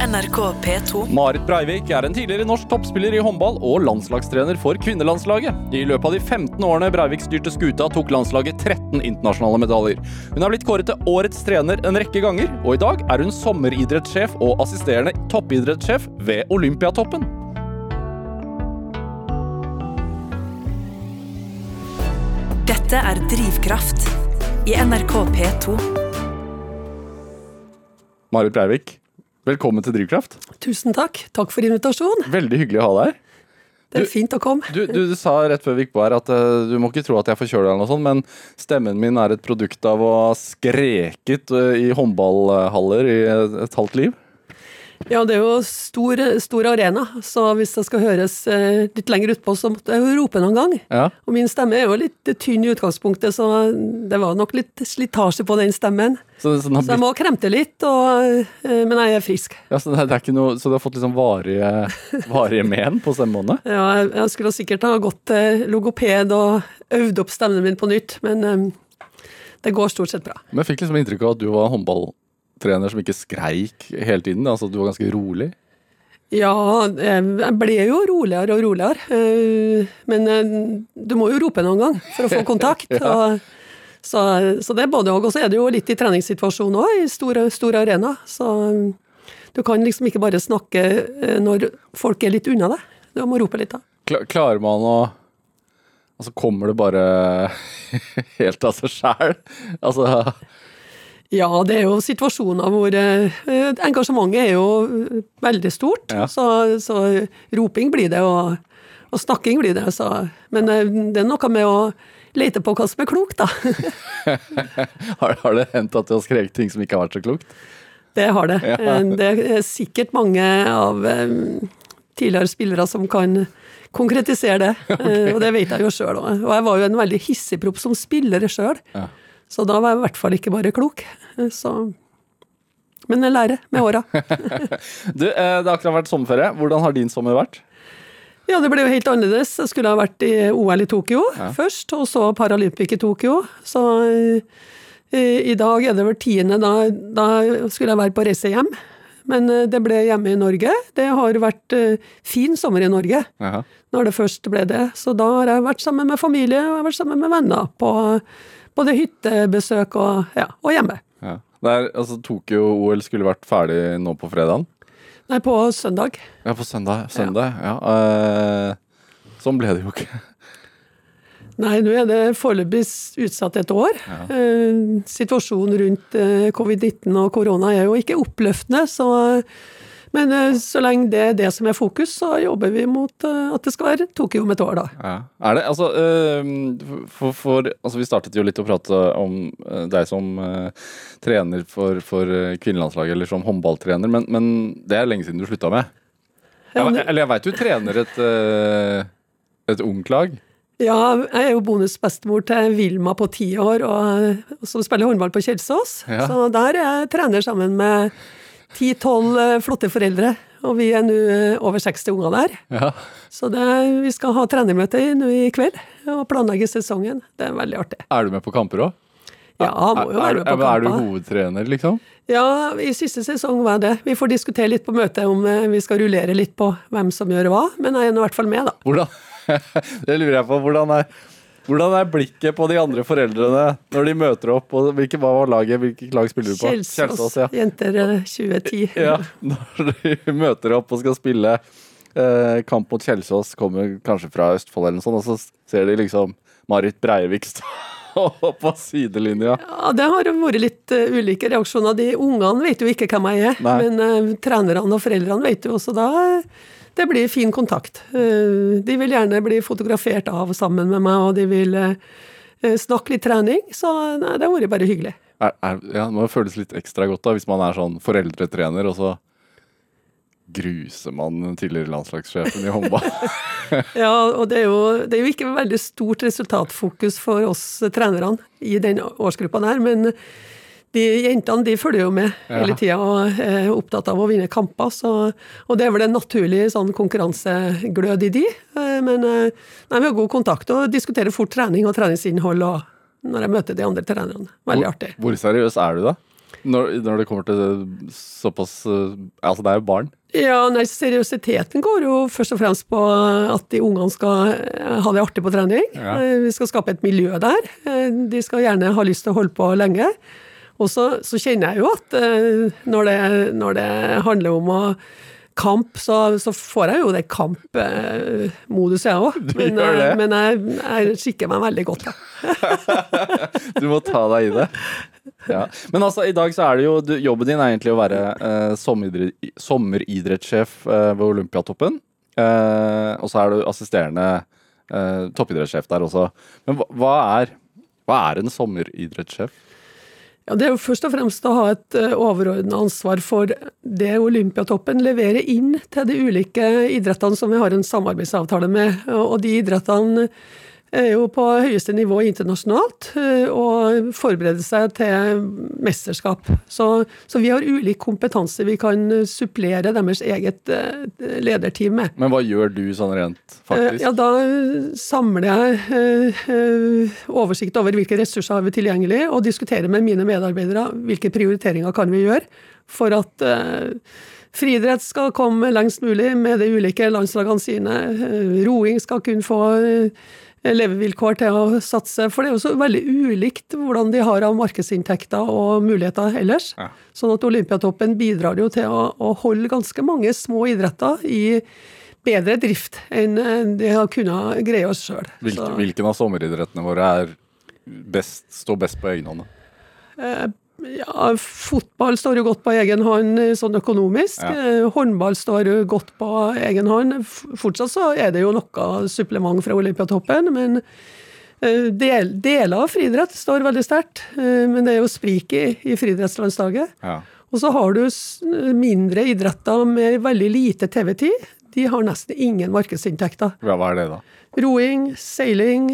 NRK P2. Marit Breivik er en tidligere norsk toppspiller i håndball og landslagstrener for kvinnelandslaget. I løpet av de 15 årene Breivik styrte skuta, tok landslaget 13 internasjonale medaljer. Hun er blitt kåret til årets trener en rekke ganger, og i dag er hun sommeridrettssjef og assisterende toppidrettssjef ved Olympiatoppen. Dette er Drivkraft i NRK P2. Marit Breivik, velkommen til Drivkraft. Tusen takk. Takk for invitasjonen. Veldig hyggelig å ha deg her. Det er Du- fint å komme. Du, du, du sa rett før vi gikk på her at uh, du må ikke tro at jeg er forkjøla, eller noe sånt, men stemmen min er et produkt av å ha skreket uh, i håndballhaller i et, et halvt liv. Ja, det er jo stor, stor arena, så hvis det skal høres eh, litt lenger utpå, så måtte jeg jo rope noen gang. Ja. Og min stemme er jo litt tynn i utgangspunktet, så det var nok litt slitasje på den stemmen. Så, så, den har Så jeg må kremte litt, og, eh, men jeg er frisk. ja, så, det er, ikke noe, så du har fått liksom varige, varige men på stemmebåndet? Ja, jeg, skulle sikkert ha gått til logoped og øvd opp stemmen min på nytt, men eh, det går stort sett bra. Men jeg fikk liksom inntrykk av at du var en håndballtrener som ikke skreik hele tiden. Altså du var ganske rolig. Ja, eh, jeg ble jo roligere og roligere. eh, Men eh, du må jo rope noen gang for å få kontakt. og, så, så det er både òg. Og så er det jo litt i treningssituasjonen òg, i stor, stor arena. Så du kan liksom ikke bare snakke når folk er litt unna deg. Du må rope litt da. Klarer man å Altså kommer det bare helt av seg sjæl? Altså Ja, det er jo situasjoner hvor eh, engasjementet er jo eh, veldig stort. Ja. Så, så roping blir det, og, og snakking blir det. Så, men eh, det er noe med å lete på hva som er klokt, da. har, har det hendt at du har skrevet ting som ikke har vært så klokt? Det har det. Ja. Eh, Det er sikkert mange av eh, tidligere spillere som kan konkretisere det, Eh, og det vet jeg jo sjøl òg. Og jeg var jo en veldig hissigpropp som spiller sjøl, Ja. Så da var jeg i hvert fall ikke bare klok. Så Men jeg lærer med åra. Du, eh, Det har akkurat vært sommerferie. Hvordan har din sommer vært? Ja, det ble jo helt annerledes. Jeg skulle ha vært i OL i Tokyo først, og så Paralympic i Tokyo. Så eh, i dag er det vel tiende, da, da skulle jeg være på reise hjem. Men eh, det ble hjemme i Norge. Det har vært fin sommer i Norge Aha. når det først ble det. Så da har jeg vært sammen med familie og jeg har vært sammen med venner på både hyttebesøk og, ja, og hjemme. Ja. Det er, altså, Tokyo-OL skulle vært ferdig nå på fredagen. Nei, på søndag. Ja, på søndag. søndag ja. Eh, sånn ble det jo ikke. Nei, nå er det foreløpig utsatt et år. Eh, situasjonen rundt eh, covid-19 og korona er jo ikke oppløftende, så men eh, så lenge det er det som er fokus, så jobber vi mot eh, at det skal være Tokyo om et år, da. Ja. Er det, altså, eh, for, for, altså Vi startet jo litt å prate om deg som trener for, for kvinnelandslaget, eller som håndballtrener, men, men det er lenge siden du slutta med? Jeg, eller jeg veit du trener et, et ungt lag? Ja, jeg er jo bonusbestemor til Vilma på ti år, og, som spiller håndball på Kjelsås. Ja. Så der er jeg trener sammen med ti-tolv flotte foreldre. Og vi er nå eh, over 60 unger der. Ja. Så det, vi skal ha trenermøte i- nå i kveld og planlegge sesongen. Det er veldig artig. Er du med på kamper òg? Ja, må jo være med på kamper. er du hovedtrener, liksom? Ja, i siste sesong var jeg det. Vi får diskutere litt på møtet om eh, vi skal rullere litt på hvem som gjør hva, men jeg er nå i hvert fall med, da. Hvordan, det lurer jeg på. Hvordan er, hvordan er blikket på de andre foreldrene når de møter opp? Og hvilke, hva var laget? Hvilket lag spiller du på? Kjelsås, ja. jenter eh, 2010. ja. Når de møter opp og skal spille eh, kamp mot Kjelsås, kommer kanskje fra Østfold eller noe sånt, og så ser de liksom Marit Breivik stå på sidelinja. Ja, Det har vært litt uh, ulike reaksjoner. De ungene vet jo ikke hvem jeg er, Nei. men uh, trenerne og foreldrene vet jo også da. eh, Det blir fin kontakt. Eh, de vil gjerne bli fotografert av sammen med meg, og de vil eh, snakke litt trening. Så nei, det har vært bare hyggelig. Er, er, ja, det må føles litt ekstra godt da, hvis man er sånn foreldretrener, og så gruser man tidligere landslagssjefen i håndball. Ja, og det er, jo, det er jo ikke veldig stort resultatfokus for oss trenerne i den årsgruppa der, men de jentene de følger jo med Ja. hele tida og er opptatt av å vinne kamper. Så, og det er vel en naturlig sånn konkurranseglød i de. Eh, Men eh, nei, vi har god kontakt og diskuterer fort trening og treningsinnhold og når jeg møter de andre trenerne. Veldig artig. Hvor seriøs er du da? Når, når det kommer til såpass eh, Altså, det er jo barn. Ja, nei, Seriøsiteten går jo først og fremst på at de ungene skal ha det artig på trening. Ja. Vi skal skape et miljø der. De skal gjerne ha lyst til å holde på lenge. Og så, så kjenner jeg jo at eh, når det, når det handler om å kamp, så, så får jeg jo det kampmodus, jeg òg. Men, eh, men jeg, jeg skikker meg veldig godt. Du må ta deg i det. Ja. Men altså, i dag så er det jo du, Jobben din er egentlig å være eh, sommeridre- sommeridrettssjef eh, ved Olympiatoppen. Eh, og så er du assisterende eh, toppidrettssjef der også. Men hva, hva er hva er en sommeridrettssjef? Ja, Det er jo først og fremst å ha et uh, overordna ansvar for det Olympiatoppen leverer inn til de ulike idrettene som vi har en samarbeidsavtale med. Og de idrettene er jo på høyeste nivå internasjonalt eh, og forbereder seg til mesterskap. Så, så vi har ulik kompetanse vi kan eh, supplere deres eget eh, lederteam med. Men hva gjør du sånn rent Eh, faktisk? Ja, da eh, samler jeg eh, eh, oversikt over hvilke ressurser har vi tilgjengelig, og diskuterer med mine medarbeidere hvilke prioriteringer kan vi gjøre for at eh, friidrett skal komme lengst mulig med de ulike landslagene sine. Eh, roing skal kunne få eh, levevilkår til å satse, for det er jo så veldig ulikt hvordan de har av markedsinntekter og muligheter ellers. Ja. Sånn at Olympiatoppen bidrar jo til å, å holde ganske mange små idretter i bedre drift enn de har kunnet greie oss sjøl. Hvilken, hvilken av sommeridrettene våre er best, står best på egen hånd? Ja, fotball står jo godt på egen hånd eh, sånn økonomisk. Ja. Eh, Håndball står jo godt på egen hånd. Fortsatt så er det jo noe supplement fra Olympiatoppen, men eh, del, deler av friidrett står veldig sterkt. Men det er jo sprik i, i friidrettslandslaget. Ja. Og så har du mindre idretter med veldig lite TV-tid. De har nesten ingen markedsinntekter. Hva, hva er det, da? Roing, seiling,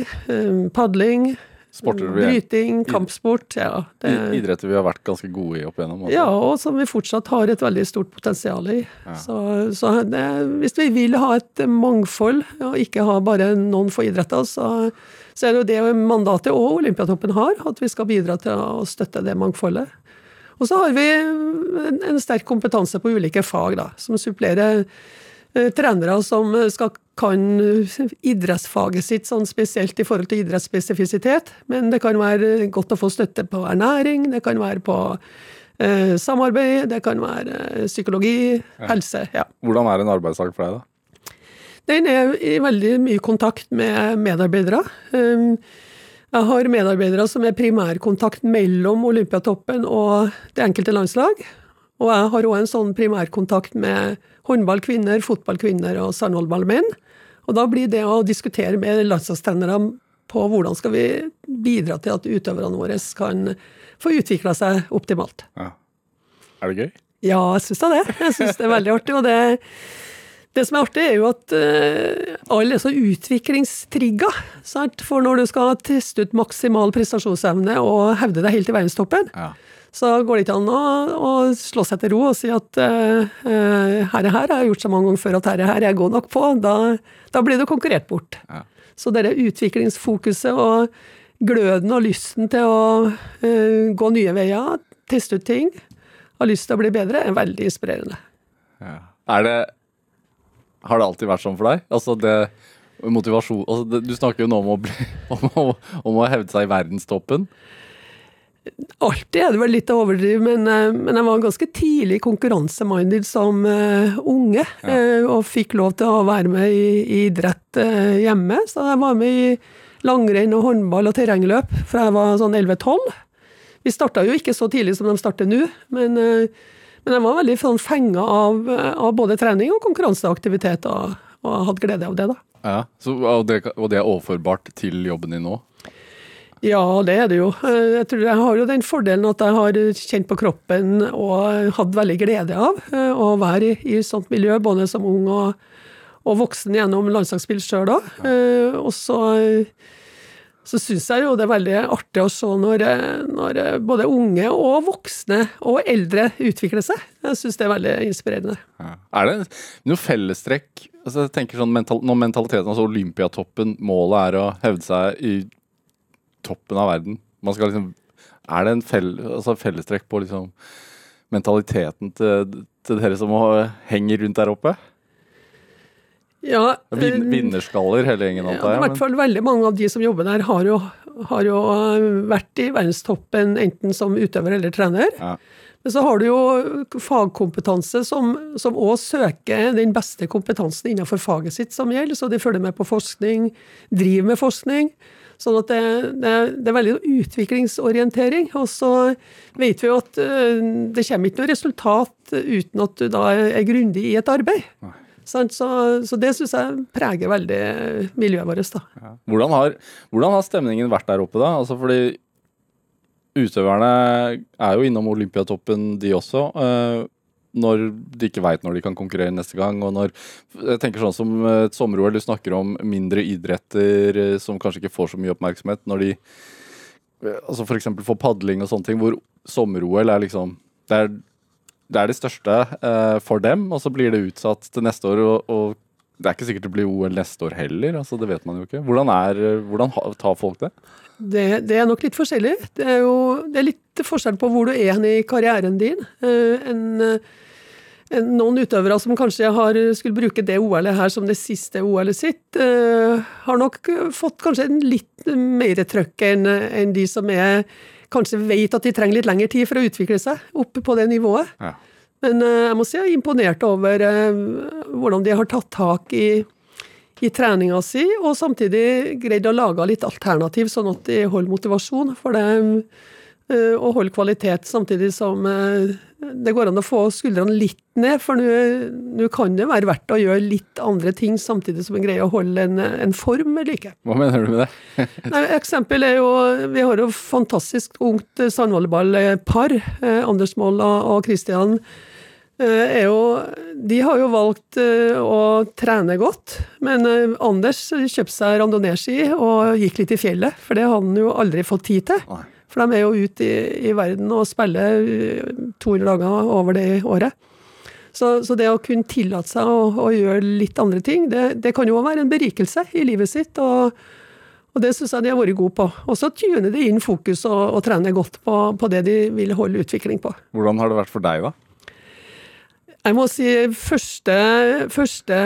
padling, Sporter vi bryting, kampsport. Ja, det, Idretter vi har vært ganske gode i opp igjennom? Også. ja, og som vi fortsatt har et veldig stort potensial i. Så, så det, hvis vi vil ha et mangfold, og ikke ha bare noen få idretter, så, så er det jo det mandatet og Olympiatoppen har, at vi skal bidra til å støtte det mangfoldet. Og så har vi en, en sterk kompetanse på ulike fag, da, som supplerer trenere som skal, kan idrettsfaget sitt, sånn spesielt i forhold til idrettsspesifisitet. Men det kan være godt å få støtte på ernæring, det kan være på eh, samarbeid, det kan være psykologi, psykologi, helse. ja. Hvordan er en arbeidsdag for deg, da? Den er i veldig mye kontakt med medarbeidere. Um, Jeg har medarbeidere som er primærkontakt mellom Olympiatoppen og det enkelte landslag. Og jeg har òg en sånn primærkontakt med håndballkvinner, fotballkvinner og sandvolleyballmenn. Og da blir det å diskutere med landslagstrenere på hvordan skal vi bidra til at utøverne våre kan få utvikla seg optimalt. Ja. Er det gøy? Ja, jeg syns da det. Jeg syns det er veldig artig. Og det, det som er artig, er jo at uh, alle er så utviklingstrigga. For når du skal teste ut maksimal prestasjonsevne og hevde deg helt i verdenstoppen, Ja. Så går det ikke an å, å slå seg til ro og si at uh, uh, herre her har jeg gjort så mange ganger før at herre her er jeg god nok på. Da, da blir du konkurrert bort. Ja. Så det utviklingsfokuset og gløden og lysten til å uh, gå nye veier, teste ut ting, ha lyst til å bli bedre, er veldig inspirerende. Ja. Er det Har det alltid vært sånn for deg? Altså det motivasjon altså det, Du snakker jo nå om å, bli, om, å, om å hevde seg i verdenstoppen. Alltid er det vel litt å overdrive, men, eh, men jeg var ganske tidlig konkurranseminded som uh, unge. eh, og fikk lov til å være med i, i idrett uh, hjemme. Så jeg var med i langrenn og håndball og terrengløp fra jeg var sånn 11-12. Vi starta jo ikke så tidlig som de starter nå, men, men jeg var veldig sånn fenga av, av både trening og konkurranseaktivitet, og, og hadde glede av det, da. Ja. Så, og, det, og det er overførbart til jobben din nå? Ja, det er det jo. Eh, Jeg tror jeg har jo den fordelen at jeg har kjent på kroppen og hatt veldig glede av eh, å være i, i sånt miljø, både som ung og, og voksen gjennom landslagsspill sjøl òg. Og så, så syns jeg jo det er veldig artig å se når, eh, når eh, både unge og voksne og eldre utvikler seg. Jeg syns det er veldig inspirerende. Ja. Er det noe fellestrekk altså jeg tenker sånn mental, Når mentaliteten, altså Olympiatoppen, målet er å hevde seg i toppen av verden Man skal liksom Er det en fell, altså fellestrekk på liksom mentaliteten til, til dere som henger rundt der oppe? Ja, Vin, eh, vinnerskaller hele gjengen, Ja, I hvert fall veldig mange av de som jobber der, har jo, har jo eh, vært i verdenstoppen enten som utøver eller trener. Ja. Men så har du jo fagkompetanse som som òg søker den beste kompetansen innenfor faget sitt som gjelder, så de følger med på forskning, driver med forskning. Sånn at det, det, det er veldig utviklingsorientering. Og så vet vi jo at eh, det kommer ikke noe resultat uten at du da er grundig i et arbeid. Så, så det syns jeg preger veldig miljøet vårt. Ja. Hvordan, har, hvordan har stemningen vært der oppe, da? Altså fordi utøverne er jo innom Olympiatoppen, de også. Når de ikke veit når de kan konkurrere neste gang. Og når jeg tenker sånn som eh, et sommer-OL, du snakker om mindre idretter eh, som kanskje ikke får så mye oppmerksomhet. Når de eh, altså f.eks. får padling og sånne ting, hvor sommer-OL er liksom det er, det er det største eh, for dem, og så blir det utsatt til neste år. og, og det er ikke sikkert det blir OL neste år heller, altså det vet man jo ikke. Hvordan, er, hvordan tar folk det? Det, det er nok litt forskjellig. Det er jo det er litt forskjell på hvor du er i karrieren din. En, noen utøvere som kanskje har, skulle bruke det OL-et her som det siste OL-et sitt, eh, har nok fått kanskje en litt mer trøkk enn de som er kanskje vet at de trenger litt lengre tid for å utvikle seg opp på det nivået. Ja. Men eh, jeg må si jeg er imponert over eh, hvordan de har tatt tak i, i treninga si, og samtidig greid å lage litt alternativ, sånn at de holder motivasjon for det. Og holder kvalitet, samtidig som det går an å få skuldrene litt ned. For nå kan det være verdt å gjøre litt andre ting, samtidig som en greier å holde en, en form ved like. Hva mener du med det? Nei, eksempel er jo Vi har jo fantastisk ungt sandvolleyballpar. Eh, Anders Moll og og Christian. eh, Er jo, de har jo valgt eh, å trene godt, men eh, Anders kjøpte seg randonee-ski og gikk litt i fjellet, for det har han jo aldri fått tid til. Nei. For de er jo ute i, i verden og spiller eh, 200 dager over det året. Så, så det å kunne tillate seg å, å gjøre litt andre ting, det, det kan jo også være en berikelse i livet sitt. og og det syns jeg de har vært gode på. Og så tuner de inn fokus og, og trener godt på, på det de vil holde utvikling på. Hvordan har det vært for deg, da? Jeg må si første, første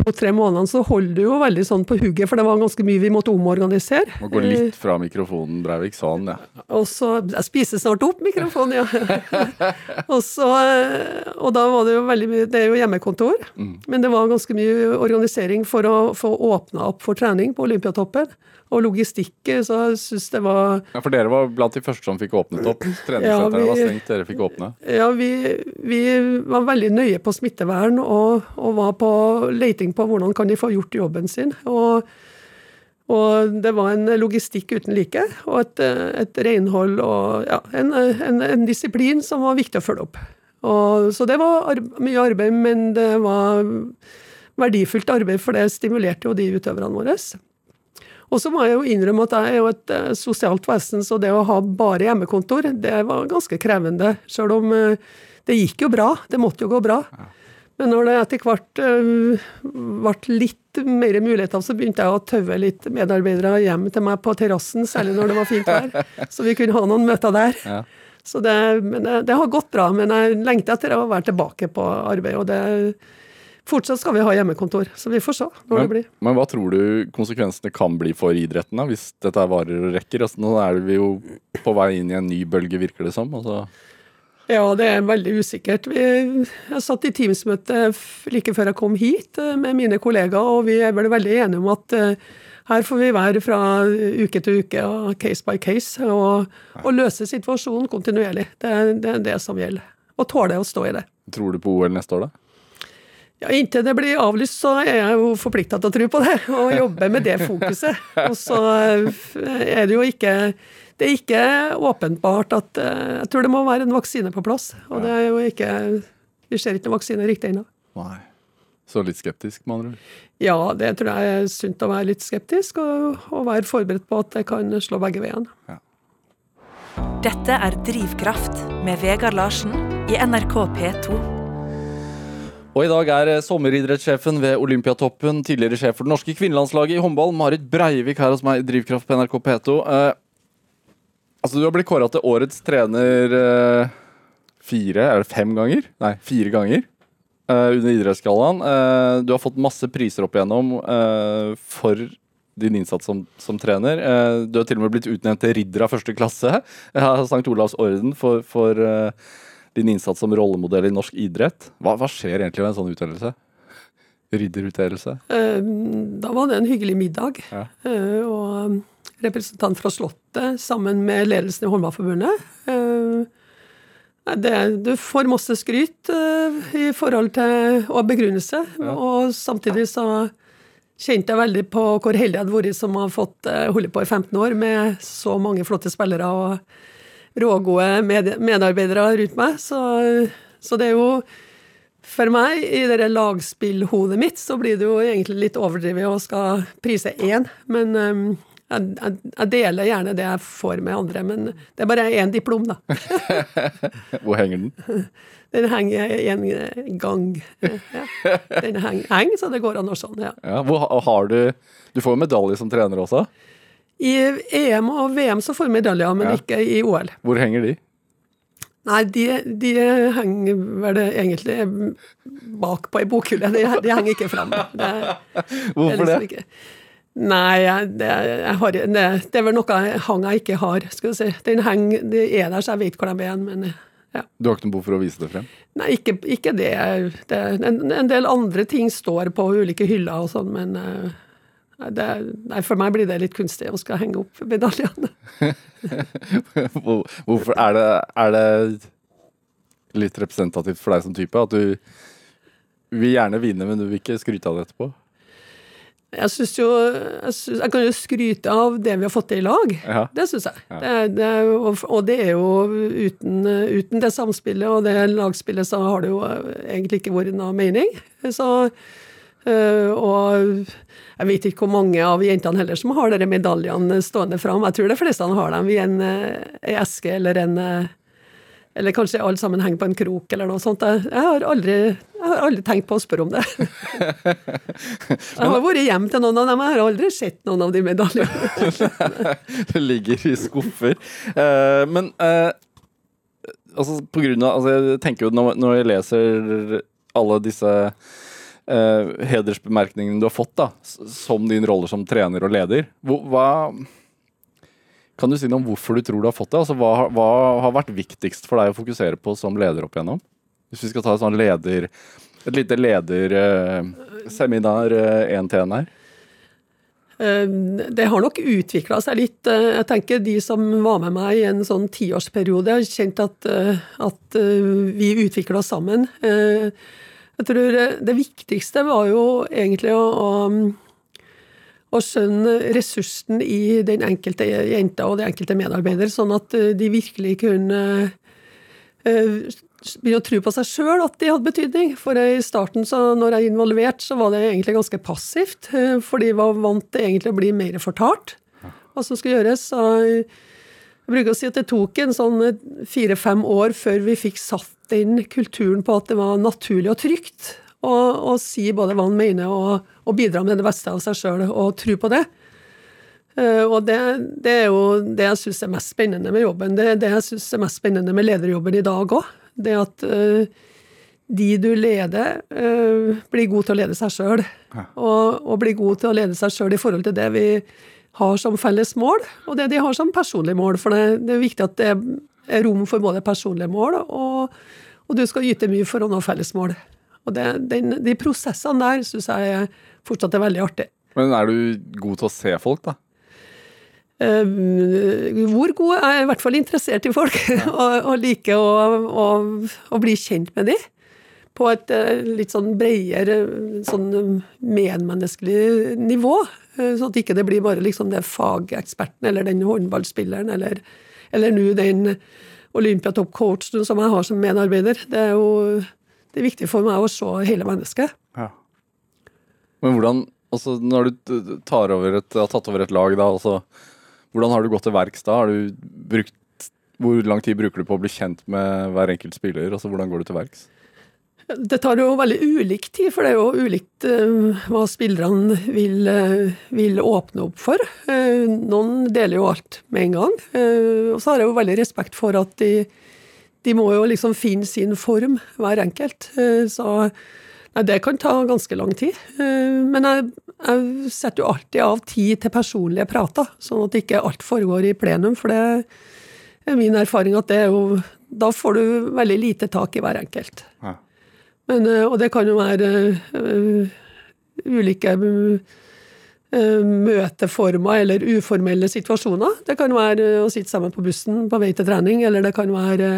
to-tre månedene så holder du jo veldig sånn på hugget, for det var ganske mye vi måtte omorganisere. Må gå litt fra mikrofonen, Breivik. Sånn, ja. Og så Jeg spiser snart opp mikrofonen, ja. og, så, eh, og da var det jo veldig mye Det er jo hjemmekontor, men det var ganske mye organisering for å få åpna opp for trening på Olympiatoppen. Og logistikk, eh, så jeg syns det var ja. For dere var blant de første som fikk åpnet opp. Treningssentrene vi- var stengt, dere fikk åpne. Ja, vi, vi var veldig nøye på smittevern og, og var på leiting på hvordan kan de få gjort jobben sin. Og, og det var en logistikk uten like, og et, et renhold og ja, en, en, en disiplin som var viktig å følge opp. Og, så det var ar mye arbeid, men det var verdifullt arbeid, for det stimulerte jo de utøverne våre. Og så må jeg jo innrømme at jeg er jo et eh, sosialt vesen, så det å ha bare hjemmekontor, det var ganske krevende. Selv om eh, det gikk jo bra, det måtte jo gå bra. Men når det etter hvert eh, ble litt mer muligheter, så begynte jeg å taue litt medarbeidere hjem til meg på terrassen, særlig når det var fint vær. Så vi kunne ha noen møter der. Ja. Så det, men det, det har gått bra, men jeg lengter etter å være tilbake på arbeid. Og det, fortsatt skal vi ha hjemmekontor, så vi får se når det blir. men hva tror du konsekvensene kan bli for idretten, da, hvis dette varer og rekker? Altså, nå er vi jo på vei inn i en ny bølge, virker det som. Altså, Ja, det er veldig usikkert. Vi, jeg satt i Teams-møte like før jeg kom hit eh, med mine kollegaer, og vi er vel veldig enige om at eh, her får vi være fra uke til uke og case by case, og, og løse situasjonen kontinuerlig. Det, det er det som gjelder. Og tåle å stå i det. tror du på OL neste år, da? Ja, Inntil det blir avlyst, så er jeg jo forplikta til å tro på det, og jobbe med det fokuset. Og så eh, er det jo ikke Det er ikke åpenbart at eh, Jeg tror det må være en vaksine på plass, og det er jo ikke Vi ser ikke noen vaksine riktig ennå. Så litt skeptisk, med andre ord. Ja, det tror jeg er sunt å være litt skeptisk, og, og være forberedt på at det kan slå begge veiene. Dette er Drivkraft med Vegard Larsen i NRK P2. Og i dag er eh, sommeridrettssjefen ved Olympiatoppen, tidligere sjef for det norske kvinnelandslaget i håndball, Marit Breivik her hos meg i Drivkraft på NRK P2. Eh, Altså, du har blitt kåra til årets trener eh, fire, er det fem ganger? Nei, fire ganger eh, under Idrettsgallaen. Eh, du har fått masse priser opp igjennom eh, for din innsats som, som trener. Du har til og med blitt utnevnt til ridder av første klasse av St. Olavs orden for, for din innsats som rollemodell i norsk idrett. Hva, hva skjer egentlig med en sånn utdelelse? Ridderutdelelse? Eh, Da var det en hyggelig middag. Ja. eh, Og representant fra Slottet sammen med ledelsen i Håndballforbundet. Eh, det- Du får masse skryt eh, i forhold til og begrunnelse, Ja. og samtidig så kjente jeg veldig på hvor heldig jeg hadde vært som har fått holde på i 15 år med så mange flotte spillere og rågode med medarbeidere rundt meg. Så, så det er jo for meg, i det lagspillhodet mitt, så blir det jo egentlig litt overdrevet å skal prise én. Men um, jeg, jeg, jeg deler gjerne det jeg får med andre. Men det er bare én diplom, da. Hvor henger den? Den henger en gang. Ja. Den henger, henger, så det går an å sånn, ja. Ja, hvor har du Du får jo medalje som trener også. I EM og VM så får vi medaljer, men Ja. ikke i OL. Hvor henger de? Nei, de, de henger vel egentlig bak på ei bokhylle. De, de henger ikke fram. Det, Hvorfor det? liksom. Nei, det, har, det, det er vel noe hang jeg ikke har. skal du si. Den henger, de er der, så jeg vet hvor de er. Men ja. Du har ikke noe behov for å vise det frem? Nei, ikke, ikke det. det en, en del andre ting står på ulike hyller og sånn, men eh, det, nei, for meg blir det litt kunstig å skal henge opp medaljene. Hvorfor er det, er det litt representativt for deg som type? At du vil gjerne vinne, men du vil ikke skryte av det etterpå? Jeg synes jo jeg, synes, jeg kan jo skryte av det vi har fått til i lag. Ja. Det syns jeg. Ja. Det, det, og, og det er jo uten, uten det samspillet og det lagspillet, så har det jo egentlig ikke vært noe mening. Så øh, Og jeg vet ikke hvor mange av jentene heller som har dere medaljene stående fram. Jeg tror de fleste har dem i en, en eske eller en øh, Eller kanskje alle sammen henger på en krok eller noe sånt. Jeg, har, aldri, jeg har aldri tenkt på å spørre om det. Jeg har vært hjem til noen av dem, jeg har aldri sett noen av de medaljene. det ligger i skuffer. Eh, men eh, altså på grunn av altså Jeg tenker jo når jeg leser alle disse eh, hedersbemerkningene du har fått da som din rolle som trener og leder, hva Kan du si noe om hvorfor du tror du har fått det? Altså hva, hva har vært viktigst for deg å fokusere på som leder opp igjennom? Hvis vi skal ta et sånn leder et lite lederseminar én til én her. Eh, Det har nok utvikla seg litt. Eh, Jeg tenker De som var med meg i en sånn tiårsperiode, har kjent at, eh, at eh, vi utvikla oss sammen. Jeg tror det viktigste var jo egentlig å, å, å skjønne ressursen i den enkelte jenta og den enkelte medarbeider, sånn at eh, de virkelig kunne eh, begynne å tro på seg sjøl at de hadde betydning. For i starten, når jeg er involvert, så var det egentlig ganske passivt. eh, For de var vant til egentlig å bli mer fortalt hva som skulle gjøres. Så jeg bruker å si at det tok en sånn fire-fem år før vi fikk satt den kulturen på at det var naturlig og trygt å, å si både hva han mener og, og bidra med det beste av seg sjøl og tro på det. Eh, og det, det er jo det jeg syns er mest spennende med jobben. Det er det jeg syns er mest spennende med lederjobben i dag òg. Det at uh, de du leder, uh, blir god til å lede seg sjøl. Og, og blir god til å lede seg sjøl i forhold til det vi har som felles mål, og det de har som personlige mål. For det, det er viktig at det er rom for både personlige mål, og, og du skal yte mye for å nå felles mål. Og det, den, De prosessene der syns jeg er fortsatt er veldig artig. Men er du god til å se folk, da? Uh, hvor god er jeg i hvert fall interessert i folk, og, og liker å, å, å bli kjent med dem. På et uh, litt sånn bredere, sånn eh, medmenneskelig nivå. Uh, Sånn at ikke det blir bare liksom det fageksperten eller den håndballspilleren eller, eller nå den Olympiatoppcoachen som jeg har som medarbeider. Det er jo det er viktig for meg å se hele mennesket. Men hvordan altså Når du tar over et, har tatt over et lag, da, altså, hvordan har du gått til verks da? Brukt Hvor lang tid bruker du på å bli kjent med hver enkelt spiller? Altså, hvordan går du til verks? Det tar jo veldig ulik tid, for det er jo ulikt uh, hva spillerne vil, uh, vil, åpne opp for. Uh, noen deler jo alt med en gang. og så har jeg jo veldig respekt for at de, de må jo liksom finne sin form, hver enkelt. så nei, det kan ta ganske lang tid. men jeg, jeg, setter jo alltid av tid til personlige prater, sånn at ikke alt foregår i plenum. For det er min erfaring at det er jo Da får du veldig lite tak i hver enkelt. Ja. Men, eh, og det kan jo være uh, ulike uh, møteformer eller uformelle situasjoner. Det kan være å sitte sammen på bussen på vei til trening, eller det kan være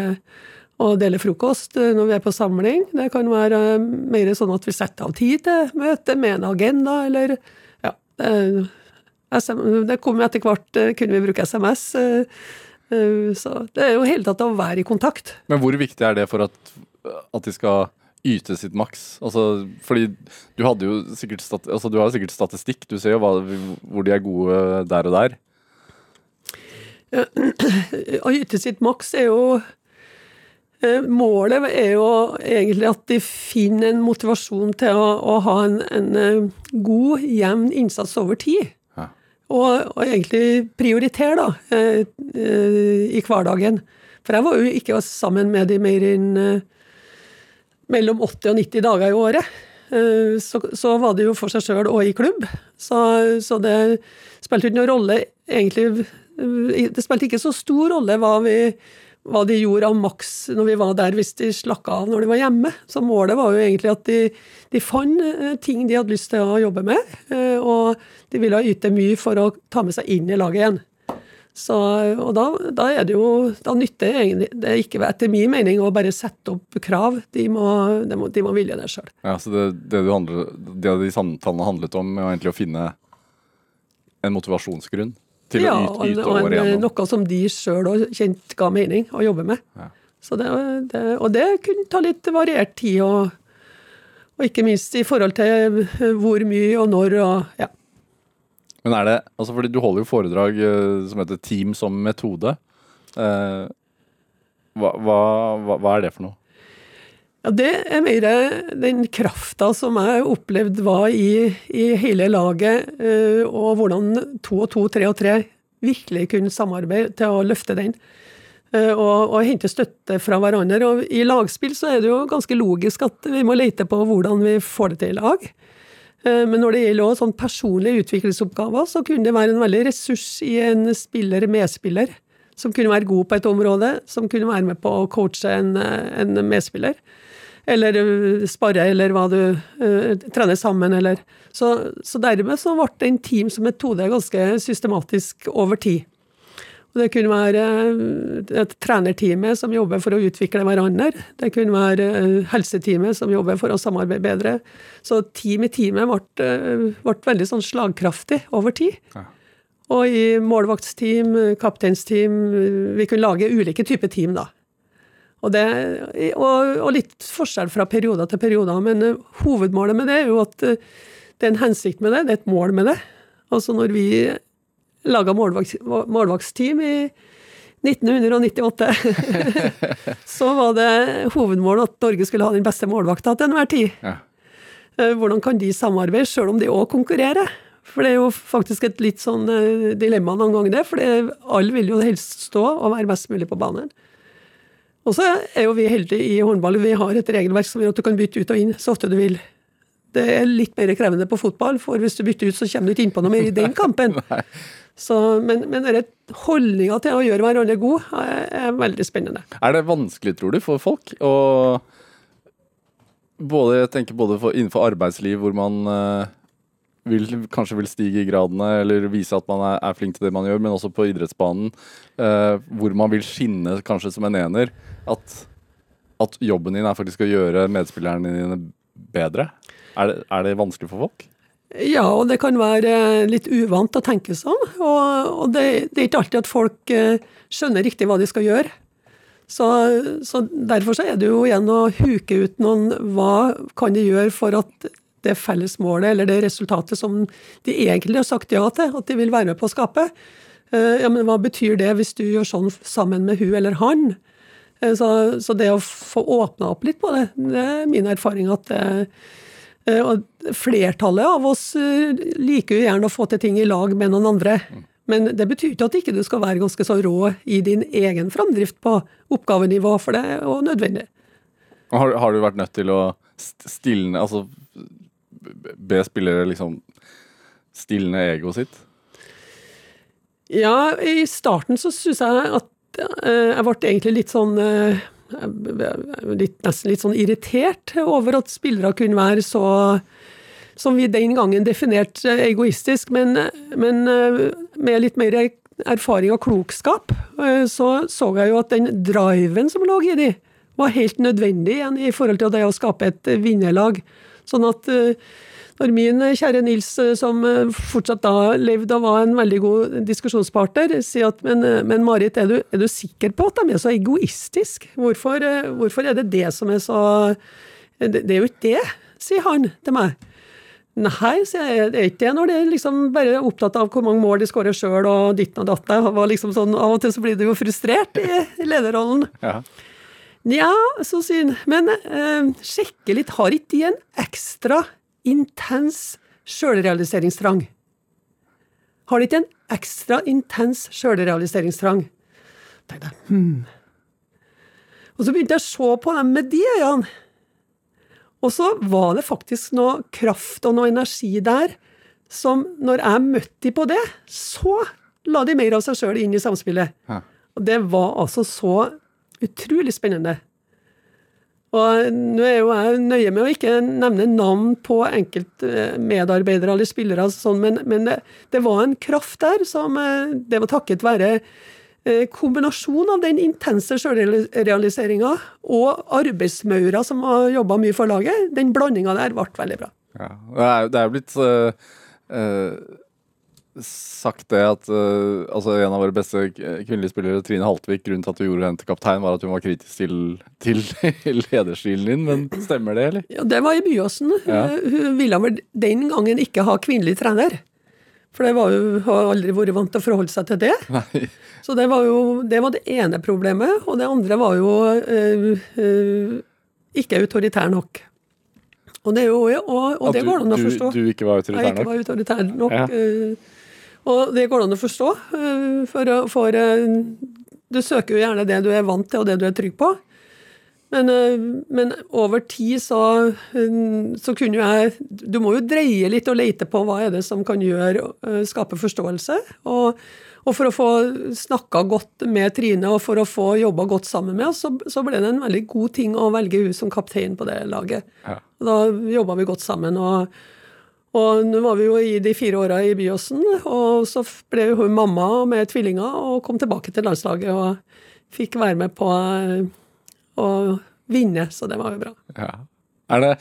å dele frokost når vi er på samling. Det kan være mer sånn at vi setter av tid til møte med en agenda, eller ja. Det kom etter hvert, kunne vi bruke SMS. Så det er jo hele tatt å være i kontakt. Men hvor viktig er det for at, at de skal yte sitt maks? Altså, fordi du hadde jo sikkert, altså, du har jo sikkert statistikk, du ser jo hva, hvor de er gode der og der. Å yte sitt maks er jo eh, Målet er jo egentlig at de finner en motivasjon til å, å ha en, en, eh, god, jevn innsats over tid. Ja. Og, og, egentlig prioritere, da, eh, i hverdagen. For jeg var jo ikke sammen med de mer enn mellom 80 og 90 dager i året. Eh, så, så var det jo for seg sjøl og i klubb. Så, så, det spilte ikke noen rolle egentlig Det spilte ikke så stor rolle hva, vi, hva de gjorde av maks når vi var der, hvis de slakka av når de var hjemme. Så målet var jo egentlig at de, de fant eh, ting de hadde lyst til å jobbe med. Eh, og de ville yte mye for å ta med seg inn i laget igjen. Så, og da, da, er det jo Da nytter egentlig det er ikke etter min mening å bare sette opp krav. De må, de må, de må vilje det sjøl. Ja, så det, det, handler, det de samtalene handlet om, er egentlig å finne en motivasjonsgrunn til ja, å yte, yte og, og igjennom? Noe som de sjøl òg kjent ga mening å jobbe med. Ja. Det, det, og det kunne ta litt variert tid, og, og ikke minst i forhold til hvor mye og når og ja. Men er det Altså, fordi du holder jo foredrag uh, som heter Team som metode. Uh, hva, hva, hva, er det for noe? Ja, Det er mer den krafta som jeg opplevde var i, i hele laget, uh, og hvordan to og to, tre og tre virkelig kunne samarbeide til å løfte den. Og, og, hente støtte fra hverandre. Og I lagspill så er det jo ganske logisk at vi må lete på hvordan vi får det til i lag. Eh, men når det gjelder også sånn personlige utviklingsoppgaver, så kunne det være en veldig ressurs i en spiller-medspiller. Som kunne være god på et område, som kunne være med på å coache en, en medspiller. Eller eh, spare, eller hva du uh, Trene sammen, eller så, så dermed så ble en team som metode ganske systematisk over tid. Det kunne være eh, et trenerteamet som jobber for å utvikle hverandre. Det kunne være eh, helseteamet som jobber for å samarbeide bedre. Så team i teamet ble, eh, ble veldig sånn slagkraftig over tid. Ja. Og i målvaktsteam, kapteinsteam Vi kunne lage ulike typer team, da. Og, det, og, og litt forskjell fra perioder til perioder, men hovedmålet med det er jo at det er en hensikt med det, det er et mål med det. Altså når vi laga målvaktsteam i 1998. så var det hovedmålet at Norge skulle ha den beste målvakta til enhver tid. Ja. Eh, hvordan kan de samarbeide, sjøl om de òg konkurrerer? For det er jo faktisk et litt sånn eh, dilemma noen ganger, det. For alle vil jo helst stå og være mest mulig på banen. Og så er jo vi heldige i håndball. Vi har et regelverk som gjør at du kan bytte ut og inn så ofte du vil. Det er litt mer krevende på fotball, for hvis du bytter ut, så kommer du ikke innpå noe mer i den kampen. Så, men, men holdninga til å gjøre hverandre god er, er, veldig spennende. Er det vanskelig, tror du, for folk å både, jeg tenker både for, innenfor arbeidsliv, hvor man uh, vil, kanskje vil stige i gradene eller vise at man er, er, flink til det man gjør, men også på idrettsbanen, eh, hvor man vil skinne kanskje som en ener. At, at jobben din er faktisk å gjøre medspillerne dine bedre. Er det, er det vanskelig for folk? Ja, og det kan være litt uvant å tenke sånn. Og, og det, det, er ikke alltid at folk eh, skjønner riktig hva de skal gjøre. Så, så, derfor så er det jo igjen å huke ut noen Hva kan de gjøre for at det felles målet, eller det resultatet som de egentlig har sagt ja til, at de vil være med på å skape. Eh, ja, men hva betyr det hvis du gjør sånn sammen med hun eller han? Eh, Så, så det å få åpna opp litt på det, det er min erfaring at det, eh, og flertallet av oss eh, liker jo gjerne å få til ting i lag med noen andre. Men det betyr ikke at ikke du skal være ganske så rå i din egen framdrift på oppgavenivå, for det er jo nødvendig. Har, har du vært nødt til å st- stilne Altså be spillere liksom stilne egoet sitt? Ja, i starten så syns jeg at eh, jeg ble egentlig litt sånn eh, litt, Nesten litt sånn irritert over at spillere kunne være så som vi den gangen definerte egoistisk, men, men eh, med litt mer erfaring og klokskap, eh, så så jeg jo at den driven som lå i de, var helt nødvendig igjen i forhold til det å skape et vinnerlag. Sånn at eh, når min kjære Nils, eh, som eh, fortsatt da levde og var en veldig god diskusjonspartner, sier at men, eh, men Marit, er du, er du sikker på at de er så egoistiske? Hvorfor, eh, hvorfor er det det som er så det, det er jo ikke det, sier han til meg. Nei, sier jeg, det er ikke det når de er liksom bare opptatt av hvor mange mål de skårer sjøl og ditten og datten. Og liksom sånn, Av og til så blir du jo frustrert i, i lederrollen. Ja. Nja, så sier han, men eh, sjekke litt, har ikke de en ekstra intens sjølrealiseringstrang? Har de ikke en ekstra intens sjølrealiseringstrang? tenkte jeg, hmm. Og så begynte jeg å se på dem med de øynene. Og så var det faktisk noe kraft og noe energi der som, når jeg møtte de på det, så la de mer av seg sjøl inn i samspillet. Ja. Og det var altså så utrolig spennende. Og nå er jo jeg nøye med å ikke nevne navn på enkeltmedarbeidere eller spillere, sånn, men, men det, det var en kraft der som eh, Det var takket være eh, kombinasjon av den intense sjølrealiseringa og arbeidsmaura som har jobba mye for laget. Den blandinga der ble veldig bra. Ja. Det er jo blitt øh, øh, sagt det at uh, altså en av våre beste kvinnelige spillere, Trine Haltvik, grunnen til at du gjorde henne til kaptein, var at hun var kritisk til, til lederstilen din. Men stemmer det, eller? Ja, Det var i Byåsen. Ja. Hun ville vel den gangen ikke ha kvinnelig trener. For det var jo, har aldri vært vant til å forholde seg til det. Nei. Så det var jo det, var det ene problemet. Og det andre var jo uh, uh, ikke autoritær nok. Og det, er jo, og, og det du, går an å forstå. du ikke var Jeg autoritær ikke nok? var autoritær nok. Ja. eh, og det går an å forstå. eh, For, for eh, du søker jo gjerne det du er vant til, og det du er trygg på. Men, eh, men over tid så, så kunne jeg Du må jo dreie litt og lete på hva er det som kan gjøre, skape forståelse. Og, og for å få snakka godt med Trine og for å få jobba godt sammen med oss, så, så ble det en veldig god ting å velge hun som kaptein på det laget. Ja. Da jobba vi godt sammen. og og nå var vi jo i de fire åra i Byåsen, og så ble hun mamma med tvillinger og kom tilbake til landslaget og fikk være med på eh, å vinne, så det var jo bra. Ja. Er det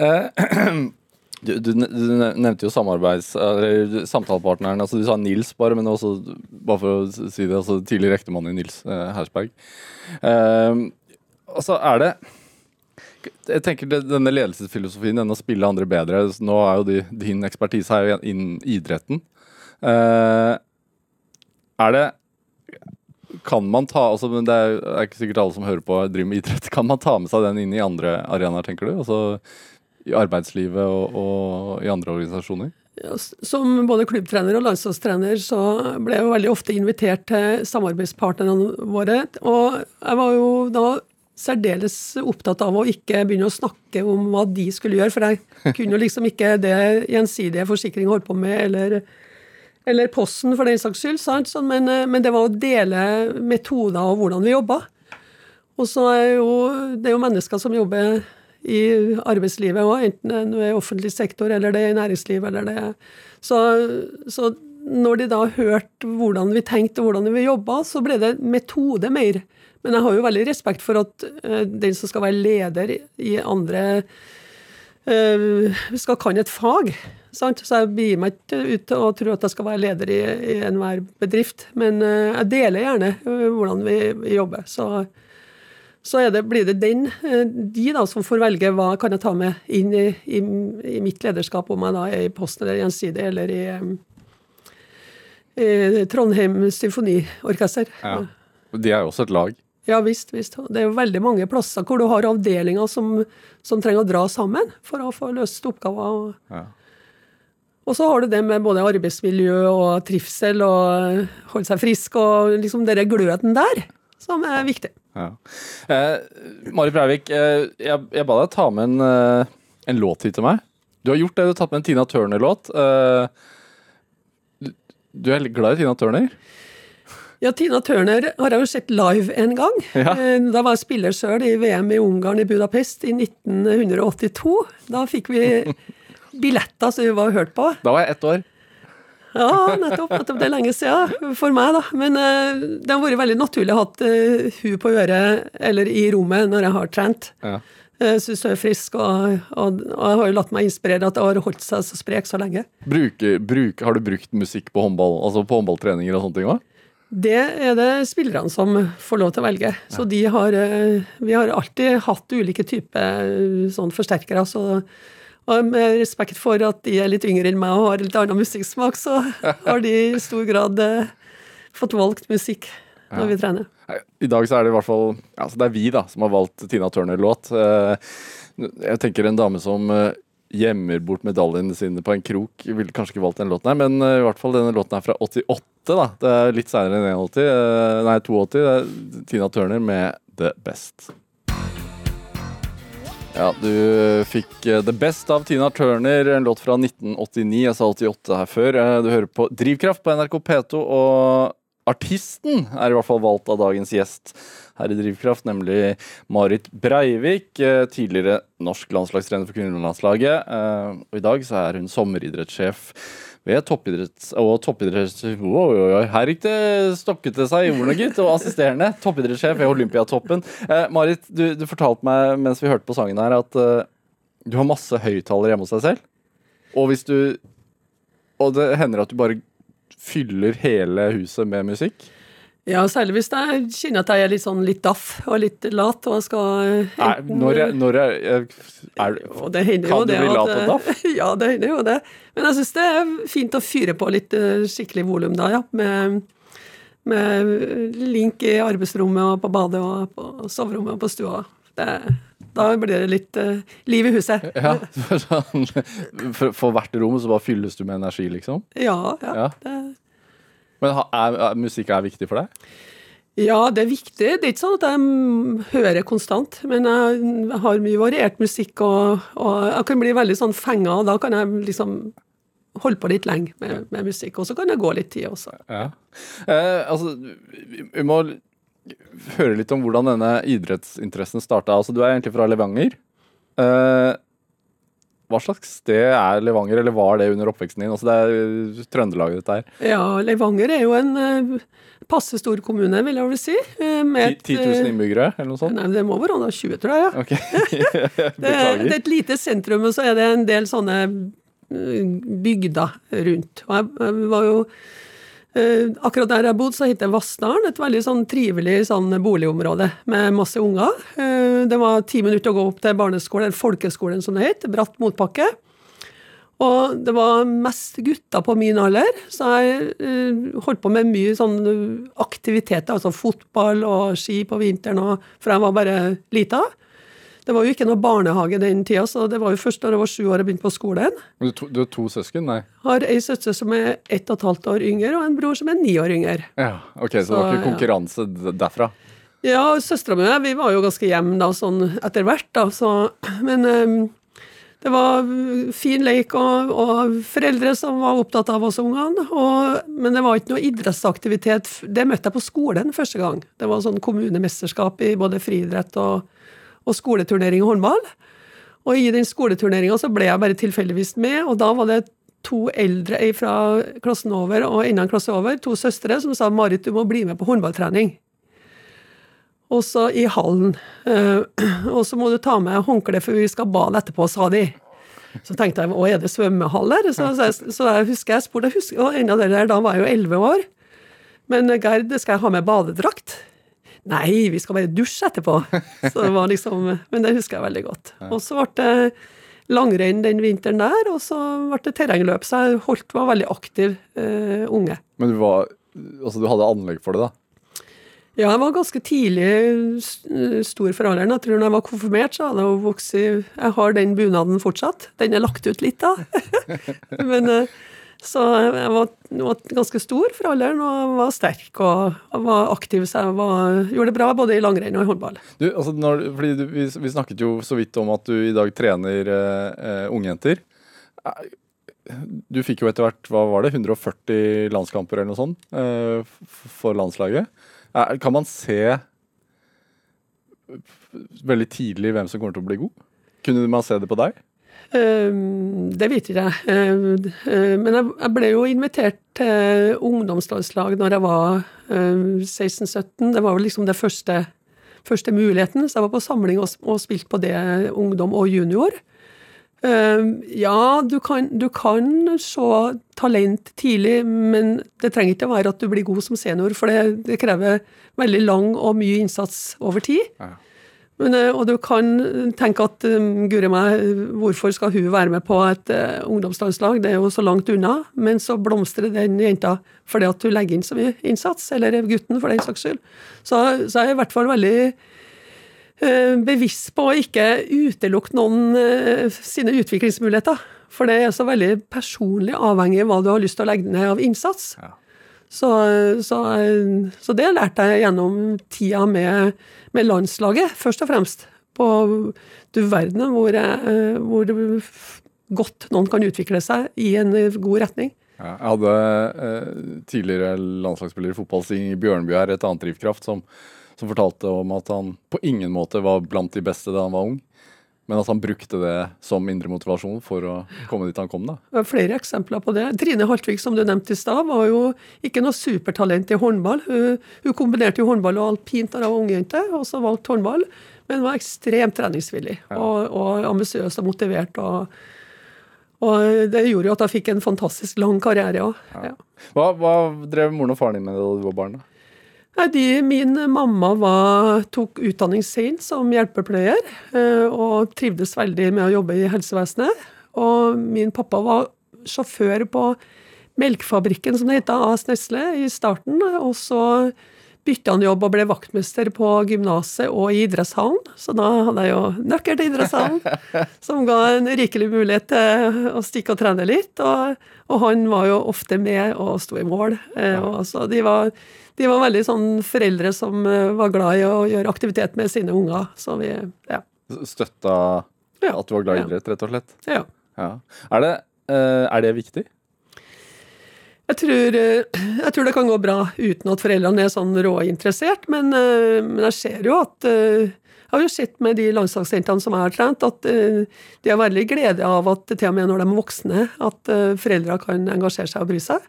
eh, du, du, nevnte jo samarbeids... Eller samtalepartneren. altså Du sa Nils, bare, men også, bare for å si det, altså tidligere ektemann i Nils eh, Hersberg. Eh, altså, er det jeg tenker Denne ledelsesfilosofien, denne å spille andre bedre Nå er jo de, din ekspertise her jo innen idretten. Eh, er det Kan man ta altså, Det er ikke sikkert alle som hører på driver med idrett. Kan man ta med seg den inn i andre arenaer, tenker du? Altså i arbeidslivet og, og i andre organisasjoner? Som både klubbtrener og landslagstrener så ble jeg jo veldig ofte invitert til samarbeidspartnerne våre. Og jeg var jo da særdeles opptatt av å ikke begynne å snakke om hva de skulle gjøre, for jeg kunne liksom ikke det gjensidige forsikring holdt på med, eller, eller Posten for den saks skyld, sant? Sånn, men, eh, men det var å dele metoder og hvordan vi jobba. Og så er jo, det er jo mennesker som jobber i arbeidslivet òg, enten det er i offentlig sektor eller det er i næringsliv. eller det er- så, så når de da hørte hvordan vi tenkte og hvordan vi jobba, så ble det metode mer. Men jeg har jo veldig respekt for at eh, den som skal være leder i andre eh, skal kan et fag. Sant? Så jeg begir meg ikke ut til å tro at jeg skal være leder i, i enhver bedrift. Men eh, jeg deler gjerne hvordan vi, jobber. Så, så det, blir det den, de da, som får velge hva kan jeg ta med inn i, i, i mitt lederskap, om jeg da er i Posten eller Gjensidig eller i Trondheim Symfoniorkester. Ja. De er jo også et lag. Ja visst, visst. Det er jo veldig mange plasser hvor du har avdelinger som, som trenger å dra sammen for å få løst oppgaver. Ja. Og så har du det med både arbeidsmiljø og trivsel og holde seg frisk og liksom den gløden der, som er viktig. Ja. Eh, Mari Breivik, eh, jeg, jeg ba deg ta med en, eh, en låt hit til meg. Du har gjort det, du har tatt med en Tina Turner-låt. Eh, du- du er glad i Tina Turner? Ja, Tina Turner har jeg jo sett live en gang. Ja. Eh, Da var jeg spiller sjøl i VM i Ungarn i Budapest i 1982. Da fikk vi billetter som vi var hørt på. Da var jeg ett år. Ja, nettopp. nettopp. Det er lenge siden for meg, da. Men eh, det har vært veldig naturlig å ha hatt eh, hun på øret eller i rommet når jeg har trent. Ja. Jeg syns hun er frisk, og, og, og jeg har jo latt meg inspirere at hun har holdt seg så sprek så lenge. Bruker, bruk, har du brukt musikk på håndball, altså på håndballtreninger og sånne ting òg? Det er det spillerne som får lov til å velge. Så de har, eh, vi har alltid hatt ulike typer eh, sånn forsterkere. Så, og med respekt for at de er litt yngre enn meg og har litt annen musikksmak, så har de i stor grad eh, fått valgt musikk når vi trener. I dag så er det i hvert fall altså Det er vi da som har valgt Tina Turner-låt. Jeg tenker en dame som gjemmer bort medaljene sine på en krok, ville kanskje ikke valgt den låten her, men eh, i hvert fall denne låten er fra 88, da. Det er litt seinere enn 81. eh, Nei, 82. Det er Tina Turner med The Best. Ja, du fikk eh, The Best av Tina Turner, en låt fra 1989. Jeg sa 88 her før. Du hører på Drivkraft på NRK P2, og artisten er i hvert fall valgt av dagens gjest her i Drivkraft, nemlig Marit Breivik. eh, Tidligere norsk landslagstrener for kvinnelandslaget. Eh, Og i dag så er hun sommeridrettssjef ved toppidretts... Og toppidretts... Oi, oi, oi. Her gikk det stokket det seg i ordene, gitt. Og assisterende toppidrettssjef ved Olympiatoppen. Eh, Marit, du, du fortalte meg mens vi hørte på sangen her, at du har masse høyttalere hjemme hos deg selv. Og hvis du Og det hender at du bare fyller hele huset med musikk. Ja, særlig hvis jeg kjenner at jeg er litt sånn litt daff og litt lat og skal enten, Nei, når jeg, når jeg, er, Og det hender Kan jo du bli lat og daff? Ja, det hender jo det. Men jeg syns det er fint å fyre på litt eh, skikkelig volum da, ja. Med, med link i arbeidsrommet og på badet og på soverommet og på stua. Det, da blir det litt uh, liv i huset. ja, sånn, for, for hvert rom så bare fylles du med energi, liksom? Ja, ja. Ja. Men er, er, er, musikk er viktig for deg? ja, det er viktig. Det er ikke sånn at jeg hører konstant, men jeg har mye variert musikk, og, og jeg kan bli veldig sånn fenga, og da kan jeg liksom holde på litt lenge med, med musikk. Og så kan det gå litt tid også. Ja. Eh, altså, vi, må høre litt om hvordan denne idrettsinteressen starta. Altså, du er egentlig fra Levanger. Uh, hva slags sted er Levanger, eller var det under oppveksten din? Altså, det er eh, Trøndelag, dette her. Ja, Levanger er jo en uh, passe stor kommune, vil jeg vel si. eh, med 10 et, 000 eh, innbyggere, eller noe sånt? Nei, det må være under 20, tror jeg. ja. Ok, Det, er- det er et lite sentrum, og så er det en del sånne bygder rundt. Og jeg, jeg var jo Akkurat der jeg bodde, så heter Vassdalen. Et veldig sånn trivelig sånn boligområde med masse unger. Eh, det var ti minutter å gå opp til barneskolen, eller folkeskolen som det het. Bratt motbakke. Og det var mest gutter på min alder, så jeg eh, holdt på med mye sånn aktiviteter, altså fotball og ski på vinteren, og, for jeg var bare lita. Det var jo ikke noe barnehage den tida, så det var jo først da jeg var sju år og begynte på skolen. Men Du, du har to søsken? Nei. Har ei søster som er ett og et halvt år yngre, og en bror som er ni år yngre. Ja, ok, Så, det var ikke konkurranse ja. derfra? Ja, søstera mi og jeg, vi var jo ganske hjemme da, sånn etter hvert, da, så Men um, det var fin leik og, og foreldre som var opptatt av oss ungene. Og, men det var ikke noe idrettsaktivitet. Det møtte jeg på skolen første gang. Det var sånn kommunemesterskap i både friidrett og, og skoleturnering i håndball. Og i den skoleturneringa så ble jeg bare tilfeldigvis med, og da var det to eldre fra klassen over og enda en klasse over, to søstre, som sa Marit, du må bli med på håndballtrening. Og så i hallen. Eh, og så må du ta med håndkle, for vi skal bade etterpå, sa de. Så tenkte jeg, å, er det svømmehall her? Så, så, så jeg husker jeg spurte, og en enda det der, da var jeg jo elleve år. Men Gerd, skal jeg ha med badedrakt? Nei, vi skal bare dusje etterpå. Så det var liksom, Men det husker jeg veldig godt. Og så ble det langrenn den vinteren der, og så ble det terrengløp. Så jeg holdt, var veldig aktiv eh, unge. Men du var Altså, du hadde anlegg for det, da? Ja, jeg var ganske tidlig stor for alderen. Jeg tror når jeg var konfirmert, så hadde jeg vokst i Jeg har den bunaden fortsatt. Den er lagt ut litt, da. Men, eh, så jeg var, var, ganske stor for alderen og var sterk og var aktiv. Så jeg var, gjorde det bra både i langrenn og i håndball. Du, altså når, du, vi, vi, snakket jo så vidt om at du i dag trener eh, ungjenter. Du fikk jo etter hvert hva var det, 140 landskamper eller noe sånt eh, for landslaget. Kan man se veldig tidlig hvem som kommer til å bli god? Kunne man se det på deg? Uh, det vet jeg. Uh, uh, men jeg, ble jo invitert til ungdomslandslag når jeg var 16-17. Det var vel liksom det første, første, muligheten. Så jeg var på samling og spilte på det ungdom og junior. ja, du kan, du kan se talent tidlig, men det trenger ikke å være at du blir god som senior, for det, det krever veldig lang og mye innsats over tid. Ja. Men, eh, og du kan tenke at um, guri meg, hvorfor skal hun være med på et uh, ungdomslandslag, det er jo så langt unna. Men så blomstrer den jenta fordi at hun legger inn så mye innsats, eller gutten for den saks skyld. Så, så er jeg i hvert fall veldig bevisst på å ikke utelukke noen sine utviklingsmuligheter. For det er så veldig personlig avhengig av hva du har lyst til å legge ned av innsats. Ja. Så, så, så, det lærte jeg gjennom tida med, med, landslaget, først og fremst. På du verden hvor, hvor, godt noen kan utvikle seg i en god retning. Jeg hadde eh, tidligere landslagsspiller i fotball, i Bjørnby her, et annet drivkraft, som, som fortalte om at han på ingen måte var blant de beste da han var ung. Men at han brukte det som indre motivasjon for å komme dit han kom, da. Det er flere eksempler på det. Trine Haltvik, som du nevnte i stad, var jo ikke noe supertalent i håndball. Hun, hun kombinerte jo håndball og alpint da hun var ungjente, og så valgte håndball. Men var ekstremt treningsvillig ja. og, og ambisiøs og motivert. og og det gjorde jo at jeg fikk en fantastisk lang karriere òg. Ja. Hva, hva, drev moren og faren din med da du var barn? da? De, min mamma var, tok utdanning sent som hjelpepleier, eh, og trivdes veldig med å jobbe i helsevesenet. Og min pappa var sjåfør på melkefabrikken, som det het, AS Nesle, i starten. Og så bytta han jobb og ble vaktmester på gymnaset og i idrettshallen. Så da hadde jeg jo nøkkel til idrettshallen, som ga en rikelig mulighet til å stikke og trene litt. Og, og han var jo ofte med og sto i mål. Eh, og så de var de var veldig sånn foreldre som eh, var glad i å gjøre aktivitet med sine unger. Så vi, ja. Støtta at du var glad i idrett, rett og slett? Ja. ja. Er, det, uh, er, det, viktig? Jeg tror, uh, jeg tror, det kan gå bra uten at foreldrene er sånn råinteressert, men, uh, men jeg ser jo at jeg har jo sett med de landslagsjentene som jeg har trent, at de har veldig glede av at til og med når de er voksne, at foreldre kan engasjere seg og bry seg.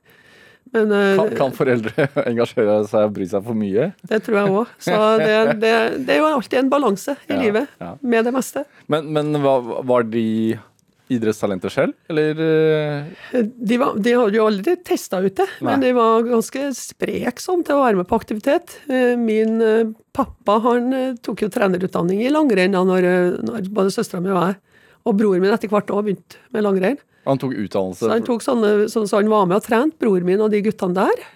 Men, eh, kan, kan, foreldre engasjere seg og bry seg for mye? Det tror jeg òg. Så det, det, det, er jo alltid en balanse i ja, livet ja. med det meste. Men, men var de idrettstalenter selv, eller? Eh? De, var, de hadde jo aldri testa ut det, Nei. men de var ganske sprek sånn til å være med på aktivitet. Eh, min pappa han tok jo trenerutdanning i langrenn da når, når både søstera mi og jeg, og broren min etter hvert òg begynte med langrenn. Han tok utdannelse? Så han tok sånne, så, så han var med og trente, broren min og de guttene der.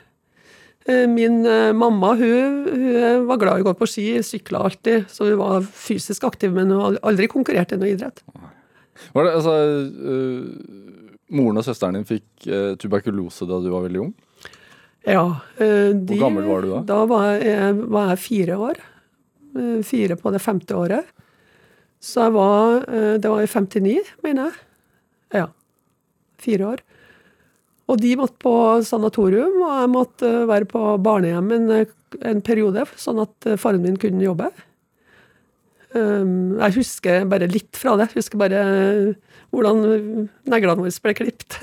Eh, min eh, mamma hun, hun var glad i å gå på ski, sykla alltid, så hun var fysisk aktiv, men hun hadde aldri konkurrert i noe idrett. Var det, altså, uh, Moren og søsteren din fikk uh, tuberkulose da du var veldig ung? Ja. Uh, de, Hvor gammel var du da? Da var jeg, var jeg fire år. Fire på det femte året. Så jeg var Det var i 59, mener jeg. Ja fire år. Og de måtte på sanatorium, og jeg måtte være på barnehjem en, en periode, sånn at faren min kunne jobbe. Um, jeg husker bare litt fra det. Jeg husker bare hvordan neglene våre ble klipt.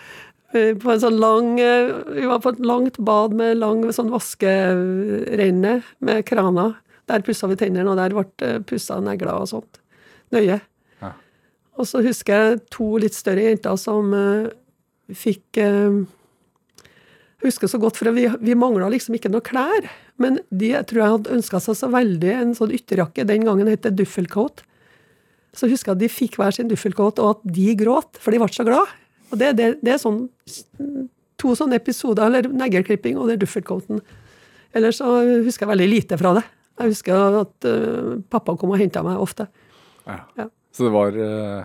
på en sånn lang, vi var på et langt bad med lang sånn vaskerenne med kraner. Der pussa vi tennene, og der ble pussa negler og sånt. Nøye. Og så husker jeg to litt større jenter som fikk Jeg husker så godt, for vi, vi mangla liksom ikke noe klær. Men de jeg tror jeg hadde ønska seg så veldig en sånn ytterjakke. Den gangen het det duffelcoat. Så husker jeg at de fikk hver sin duffelcoat, og at de gråt, for de ble så glad. Og det, det, det er sånn to sånne episoder, eller negleklipping og det duffelcoaten. Ellers så husker jeg veldig lite fra det. Jeg husker at uh, pappa kom og henta meg ofte. Ja. Ja. Så det var uh,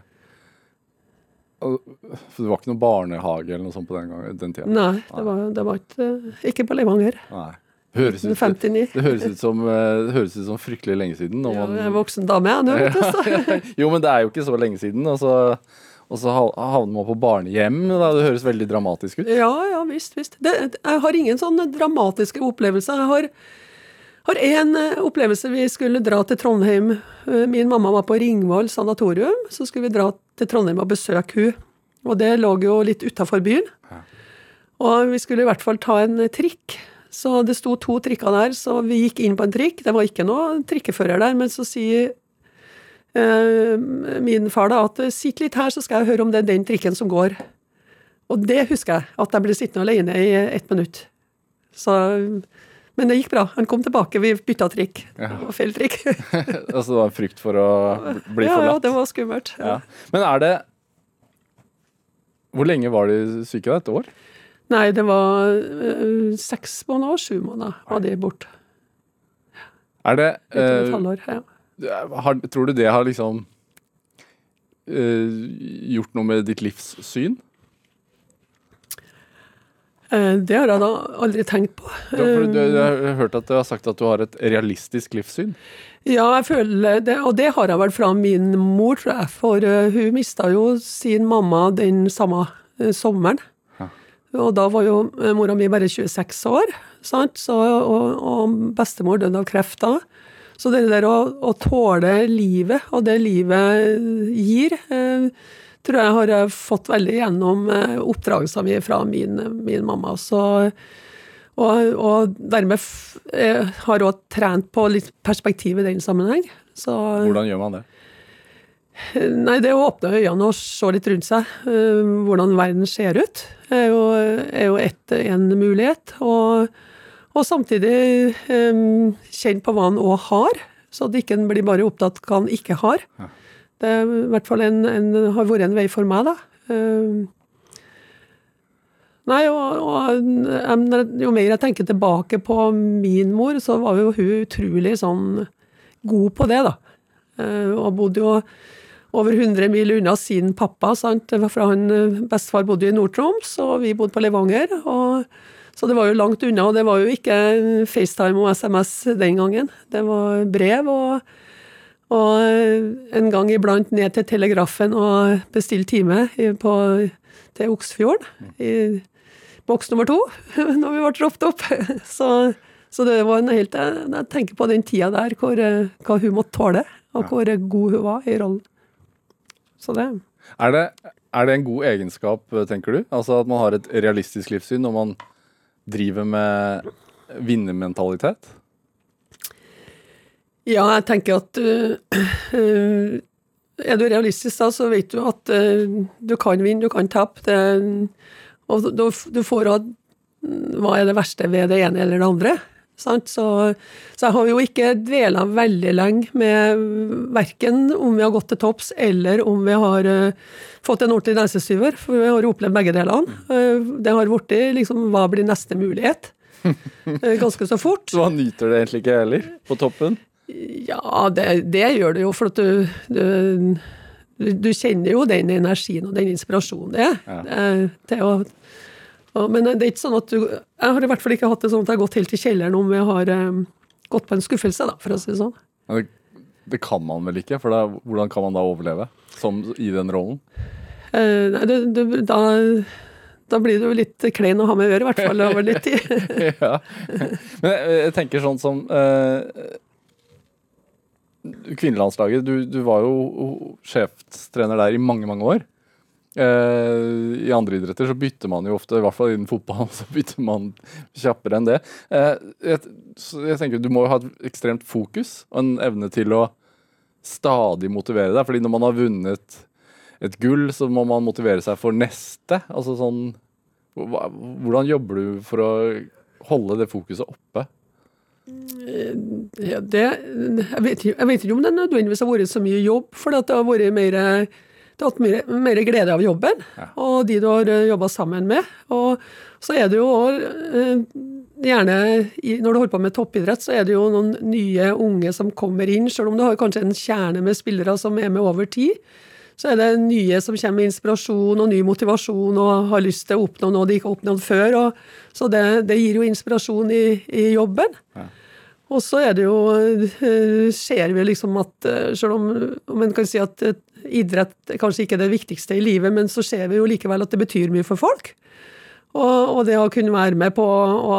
det var ikke noe barnehage eller noe sånt på den, gangen, den tida? Nei, det var, det var ikke, ikke på Levanger. Nei. Høres ut, 59. det høres ut som, uh, det høres ut som fryktelig lenge siden. Ja, man- jeg er voksen dame, jeg nå, vet du. Så. jo, men det er jo ikke så lenge siden. Og så, og så havner man på barnehjem. Da. Det høres veldig dramatisk ut. Ja, ja, visst, visst. Det, jeg har ingen sånne dramatiske opplevelser. Jeg har, har en eh, opplevelse. Vi skulle dra til Trondheim. Eh, Min mamma var på Ringvoll sanatorium. Så skulle vi dra til Trondheim og besøke hun. Og det lå jo litt utafor byen. Og vi skulle i hvert fall ta en trikk. Så det sto to trikker der, så vi gikk inn på en trikk. Det var ikke noe trikkefører der, men så sier eh, min far da at sitt litt her, så skal jeg høre om det er den trikken som går. Og det husker jeg, at jeg ble sittende alene i ett minutt. Så, men det gikk bra. Han kom tilbake, vi bytta trikk. Det var feil trikk. altså det var frykt for å bli ja, ja, det var skummelt. Ja. Men er det Hvor lenge var de syke? da? Et år? Nei, det var øh, seks måneder, og sju måneder var de borte. Er det øh, halvår. Ja. har, Tror du det har liksom øh, gjort noe med ditt livssyn? Det har jeg da aldri tenkt på. Du, du, jeg har hørt at du har sagt at du har et realistisk livssyn. Ja, jeg føler det, og det har jeg vel fra min mor, tror jeg. For hun mista jo sin mamma den samme sommeren. Og da var jo eh, mora mi bare 26 år, sant? Så, og, og bestemor døde av kreft da. Så det der å, å tåle livet, og det livet gir, eh, tror jeg har jeg fått veldig gjennom eh, oppdragelsen min fra min, min mamma. Så og, og dermed eh, har jeg også trent på litt perspektiv i den sammenheng. Så, Hvordan gjør man det? Nei, det å åpne øynene og se litt rundt seg, eh, hvordan verden ser ut, er jo, er jo ett, en mulighet. Og, og samtidig um, kjenne på hva en òg har, så at ikke en blir bare opptatt hva en ikke har. Det er i hvert fall en, en, har vært en vei for meg, da. Um, Nei, og, og jo mer jeg tenker tilbake på min mor, så var jo hun utrolig sånn god på det, da. Eh, Og bodde jo over 100 mil unna sin pappa, sant. For han eh, bestefar bodde i Nord-Troms, og vi bodde på Levanger. Og, så det var jo langt unna, og det var jo ikke FaceTime og SMS den gangen. Det var brev og, og en gang iblant ned til Telegrafen og bestille time på, til Oksfjorden. i boks nummer to, når vi ble ropt opp. Så, så det var en helt Jeg tenker på den tida der, hvor, eh, hva hun måtte tåle, og hvor god hun var i rollen. Så det Er det, er det en god egenskap, tenker du? Altså at man har et realistisk livssyn når man driver med vinnermentalitet? Ja, jeg tenker at uh, Er du realistisk, da, så vet du at uh, du kan vinne, du kan tape. Og du, du får av hva er det verste ved det ene eller det andre. Så, så jeg har jo ikke dvela veldig lenge med verken om vi har gått til topps, eller om vi har uh, fått en ordentlig nesestyver, for vi har opplevd begge delene. Uh, det har blitt liksom hva blir neste mulighet? Uh, ganske så fort. Så han nyter det egentlig ikke heller, på toppen? Ja, det, det gjør det jo, for at du, du, du, kjenner jo den energien og den inspirasjonen det er. Ja. til å, og, men det er ikke sånn at du Jeg har i hvert fall ikke hatt det sånn at jeg har gått helt i kjelleren om jeg har um, gått på en skuffelse, da, for å si det sånn. Men det, det kan man vel ikke, for da, hvordan kan man da overleve som, i den rollen? Eh, nei, det, det, da, da blir du litt klein å ha med å gjøre, i hvert fall over litt tid. ja. Men jeg, jeg tenker sånn som eh, Kvinnelandslaget, du, du var jo sjeftrener der i mange, mange år. Eh, I andre idretter så bytter man jo ofte, i hvert fall innen fotball, så bytter man kjappere enn det. Eh, jeg, jeg tenker Du må jo ha et ekstremt fokus og en evne til å stadig motivere deg. fordi når man har vunnet et gull, så må man motivere seg for neste. Altså sånn Hvordan jobber du for å holde det fokuset oppe? Ja, det, jeg, vet, jeg vet ikke om det nødvendigvis har vært så mye jobb, for det har vært mer det har hatt mer, mer glede av jobben, Ja. og de du har jobba sammen med. Og så er det jo òg gjerne når du holder på med toppidrett, så er det jo noen nye unge som kommer inn. Selv om du har kanskje en kjerne med spillere som er med over tid, så er det nye som kommer med inspirasjon og ny motivasjon og har lyst til å oppnå noe de ikke har oppnådd før. Og, så det, det, gir jo inspirasjon i, i jobben. Ja. Og så er det jo eh, Ser vi liksom at eh, selv om, om en kan si at idrett kanskje ikke er det viktigste i livet, men så ser vi jo likevel at det betyr mye for folk. Og, det å kunne være med på å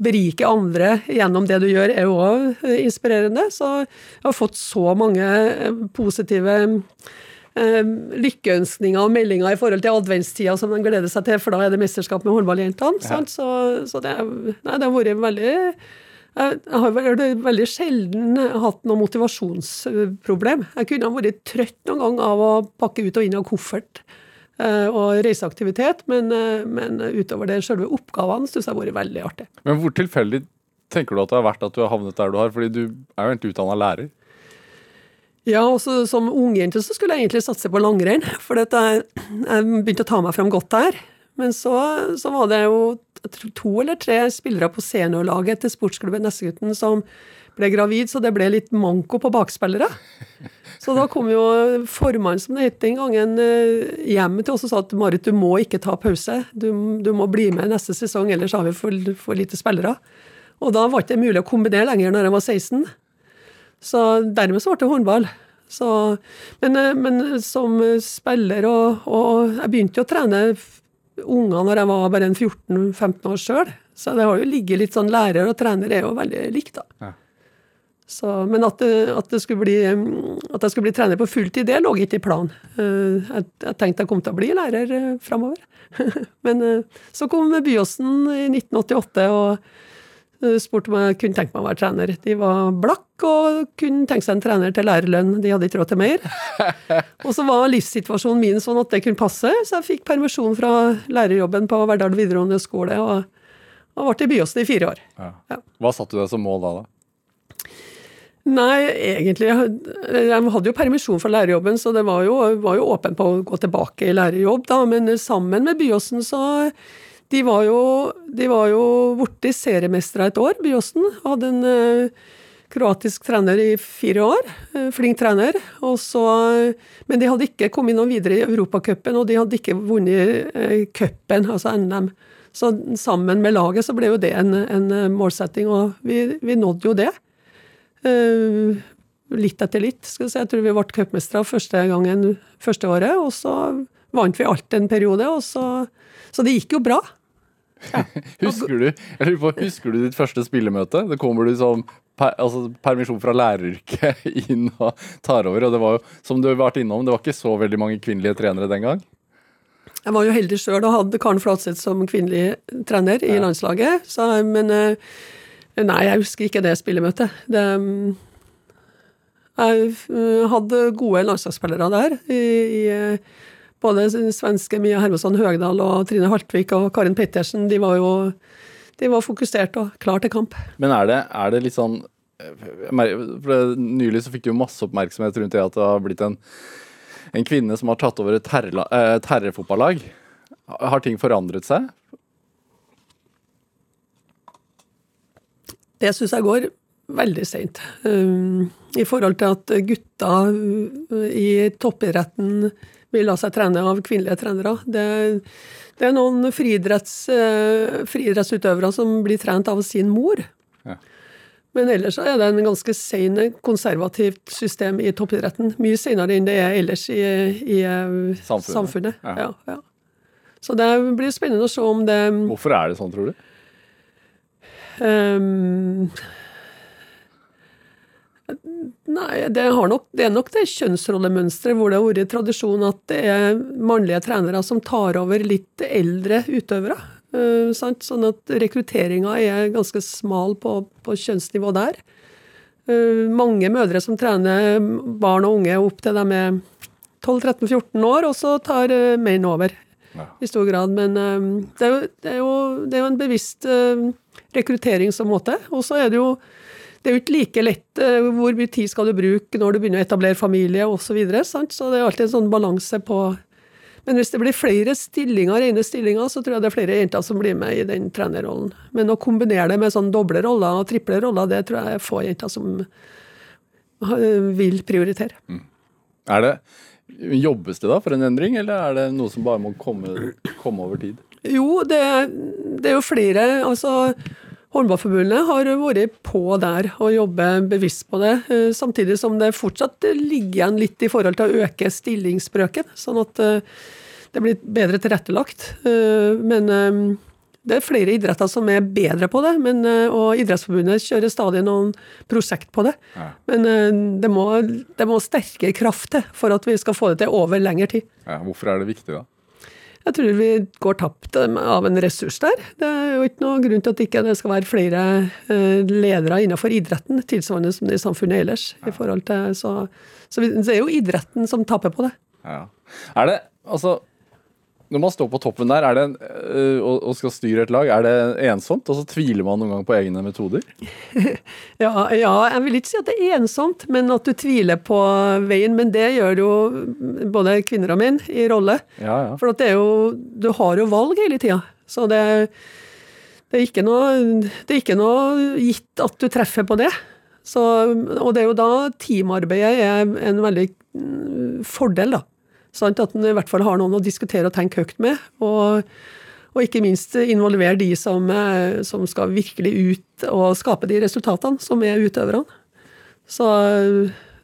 berike andre gjennom det du gjør, er jo òg inspirerende. Så jeg har fått så mange eh, positive eh, lykkeønskninger og meldinger i forhold til adventstida som de gleder seg til, for da er det mesterskap med håndballjentene. Ja. Så, så det, nei, det har vært veldig jeg har veldig sjelden hatt noe motivasjonsproblem. Jeg kunne ha vært trøtt noen gang av å pakke ut og inn av koffert Eh, og reiseaktivitet, men, eh, men utover det, selve oppgavene syns jeg har vært veldig artig. Men hvor tilfeldig tenker du at det har vært at du har havnet der du har? Fordi du er jo egentlig utdanna lærer? Ja, også som ungjente så skulle jeg egentlig satse på langrenn, for jeg, jeg begynte å ta meg fram godt der. Men så, så var det jo to eller tre spillere på seniorlaget til sportsklubben Nessegutten som ble gravid, så det ble litt manko på bakspillere. Så da kom jo formannen, som det het den gangen, eh, hjem til oss og sa at Marit, du må ikke ta pause. Du, du må bli med neste sesong, ellers har vi for, for lite spillere. Og da var det ikke mulig å kombinere lenger når jeg var 16. Så dermed så ble det håndball. Så, men, eh, men, som spiller og, og Jeg begynte jo å trene unger når jeg var bare en 14-15 år sjøl. Så det har jo ligget litt sånn lærer og trener er jo veldig likt, da. Ja. Så, men at, at, bli, at, jeg skulle bli trener på fulltid, det lå ikke i planen. Eh, jeg, jeg, tenkte jeg kom til å bli lærer eh, framover. Men eh, så kom Byåsen i 1988 og spurte om jeg kunne tenke meg å være trener. De var blakk og kunne tenke seg en trener til lærerlønn. De hadde ikke råd til mer. Og så var livssituasjonen min sånn at det kunne passe, så jeg fikk permisjon fra lærerjobben på Verdal videregående skole og, og ble i Byåsen i fire år. Ja. Ja. Hva satte du deg som mål da? da? Nei, egentlig Jeg hadde jo permisjon fra lærerjobben, så det var jo, var jo åpen på å gå tilbake i lærerjobb, da. Men sammen med Byåsen, så De var jo, de var jo blitt seriemestere et år, Byåsen. Hadde en uh, kroatisk trener i fire år. Uh, flink trener. Så, men de hadde ikke kommet noe videre i Europacupen, og de hadde ikke vunnet cupen, altså NM. Så sammen med laget så ble jo det en, en målsetting, og vi, vi nådde jo det. Eh, litt etter litt. skal si. Jeg tror vi ble cupmestere første gangen første året, og så vant vi alt en periode. og Så, så det gikk jo bra. Ja. husker, du, på, husker du ditt første spillemøte? Det kommer du som per, altså, permisjon fra læreryrket inn og tar over. Og det var jo, som du har vært innom, det var ikke så veldig mange kvinnelige trenere den gang? Jeg var jo heldig sjøl og hadde Karen Flatseth som kvinnelig trener i ja. landslaget. Så, men uh, Nei, jeg husker ikke det spillemøtet. Det, jeg eh, hadde gode landslagsspillere der. I, i, både svenske Mia Hermansson Høgdal og Trine Haltvik og Karin Pettersen. De var jo de var fokusert og klar til kamp. Men er det, er det litt sånn for Nylig så fikk du jo masse oppmerksomhet rundt det at det har blitt en, en kvinne som har tatt over et eh, terrefotballag. Har ting forandret seg? Det syns jeg går veldig seint. Um, I forhold til at gutta i toppidretten vil la seg trene av kvinnelige trenere. Det, det er noen friidretts, uh, friidrettsutøvere som blir trent av sin mor. Ja. Men ellers er det en ganske sein, konservativt system i toppidretten. Mye senere enn det er ellers i, i uh, samfunnet. samfunnet. Ja. Ja, ja. Så det blir spennende å se om det Hvorfor er det sånn, tror du? Um, Nei, det, nok, det, er nok det kjønnsrollemønsteret hvor det har vært tradisjon at det er mannlige trenere som tar over litt eldre utøvere. Uh, sånn at rekrutteringa er ganske smal på, på kjønnsnivå der. Uh, mange mødre som trener barn og unge opp til de er 12-13-14 år, og så tar uh, menn over ja. i stor grad. Men det er, jo, det, er jo, det, er jo, en bevisst rekrutteringsmåte. Og så er det jo det er jo ikke like lett eh, hvor mye tid skal du bruke når du begynner å etablere familie osv. Så, videre, så det er alltid en sånn balanse på, Men hvis det blir flere stillinger, rene stillinger, så tror jeg det er flere jenter som blir med i den trenerrollen. Men å kombinere det med sånn doble roller og triple roller, det tror jeg er få jenter som vil prioritere. Mm. Er det, Jobbes det da for en endring, eller er det noe som bare må komme, komme over tid? Jo, det, det, er jo flere. altså Håndballforbundet har vært på der og jobber bevisst på det, eh, samtidig som det fortsatt ligger igjen litt i forhold til å øke stillingsbrøken, sånn at eh, det blir bedre tilrettelagt. Eh, men det er flere idretter som er bedre på det, men, og Idrettsforbundet kjører stadig noen prosjekt på det. Ja. Men det må, det må sterkere kraft til for at vi skal få det til over lengre tid. Ja, hvorfor er det viktig, da? Jeg tror vi går tapt av en ressurs der. Det er jo ikke noe grunn til at det ikke skal være flere eh, ledere innenfor idretten, tilsvarende som det i samfunnet ellers. Ja. i forhold til, så, så det er jo idretten som taper på det. Ja. Er det, altså når man står på toppen der en, øh, og skal styre et lag, er det ensomt? Og så tviler man noen gang på egne metoder? ja, ja, jeg vil ikke si at det er ensomt, men at du tviler på veien. Men det gjør jo både kvinner og menn i rolle. Ja, ja. For det er jo, du har jo valg hele tida. Så det, det, er ikke noe, det er ikke noe gitt at du treffer på det. Så, og det er jo da teamarbeidet er en veldig mm, fordel, da. Sant? At en i hvert fall har noen å diskutere og tenke høyt med. Og, og ikke minst involvere de som, eh, som, skal virkelig ut og skape de resultatene, som er utøverne. Så,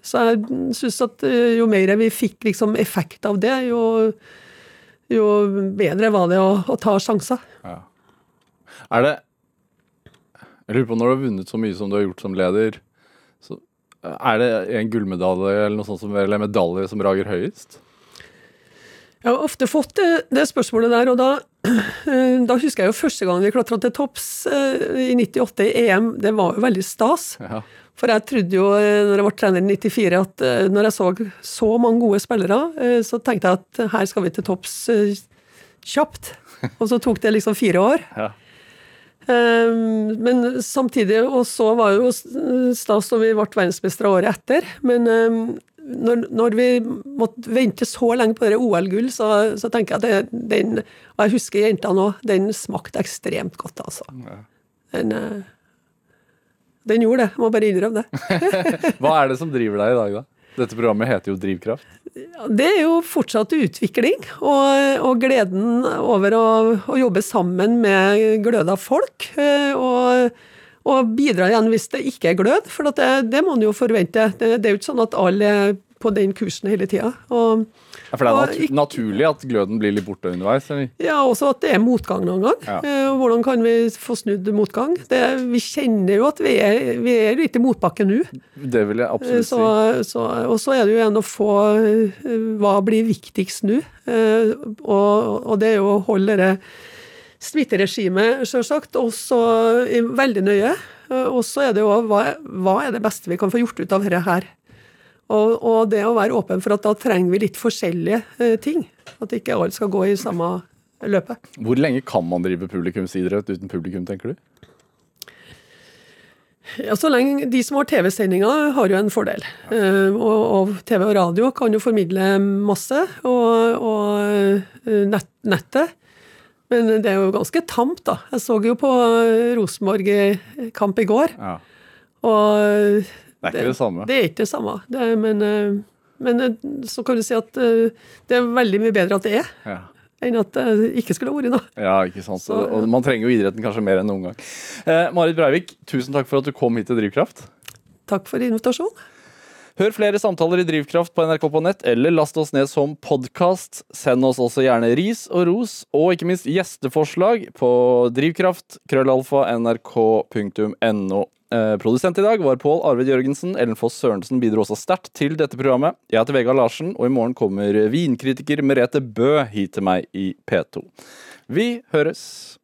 så jeg syns at eh, jo mer vi fikk liksom effekt av det, jo, jo bedre var det å, å ta sjanser. Ja. Er det Jeg lurer på, når du har vunnet så mye som du har gjort som leder, så er det en gullmedalje eller noe sånt som, eller medalje som rager høyest? Jeg har ofte fått det, det spørsmålet der, og da, da, husker jeg jo første gang vi klatra til topps eh, i 98 i EM. Det var jo veldig stas. Ja. For jeg trodde jo, eh, når jeg ble trener i 94, at eh, når jeg så så mange gode spillere, så tenkte jeg at her skal vi til topps kjapt. Og så tok det liksom fire år. Ja. Men samtidig, og så var jo stas når vi ble verdensmestere året etter. Men når, når, vi måtte vente så lenge på OL-gull, så, så, tenker jeg at det, den Og jeg husker jentene òg, den smakte ekstremt godt, altså. Den, eh, den gjorde det, jeg må bare innrømme det. Hva er det som driver deg i dag, da? Dette programmet heter jo Drivkraft. Det er jo fortsatt utvikling, og, og gleden over å, å, jobbe sammen med gløda folk. Eh, og og bidra igjen hvis det ikke er glød, for det, det, må man jo forvente. Det, det, er jo ikke sånn at alle er på den kursen hele tida. Ja, for det er nat naturlig at gløden blir litt borte underveis? Eller? Ja, også at det er motgang noen gang. Ja. Eh, hvordan kan vi få snudd motgang? Det, vi kjenner jo at vi er, vi er litt i motbakke nå. Det vil jeg absolutt så, si. og så er det jo igjen å få eh, Hva blir viktigst nå? Eh, og, og, det er jo å holde det smitteregimet, selvsagt, også veldig nøye. Og så er det jo hva, hva er det beste vi kan få gjort ut av dette her? Og, og, det å være åpen for at da trenger vi litt forskjellige eh, ting. At ikke alt skal gå i samme løpet. Hvor lenge kan man drive publikumsidrett uten publikum, tenker du? Ja, så lenge De som har TV-sendinger, har jo en fordel. Og, og, TV og radio kan jo formidle masse. Og, og nett, nettet men det er jo ganske tamt, da. Jeg så jo på Rosenborg-kamp i går. Ja. Og Det er ikke det, samme. Det er ikke det samme. Det er, men, eh, men, eh, så kan du si at eh, det er veldig mye bedre at det er. Ja. Enn at det ikke skulle vært noe. Ja, ikke sant. Så, og man trenger jo idretten kanskje mer enn noen gang. Eh, Marit Breivik, tusen takk for at du kom hit til Drivkraft. Takk for invitasjonen. Hør flere samtaler i Drivkraft på NRK på nett, eller last oss ned som podkast. Send oss også gjerne ris og ros, og ikke minst gjesteforslag på drivkraft, krøllalfa, nrk.no. Eh, produsent i dag var Pål Arvid Jørgensen. Ellen Foss Sørensen bidro også sterkt til dette programmet. Jeg heter Vegard Larsen, og i morgen kommer vinkritiker Merete Bø hit til meg i P2. Vi høres.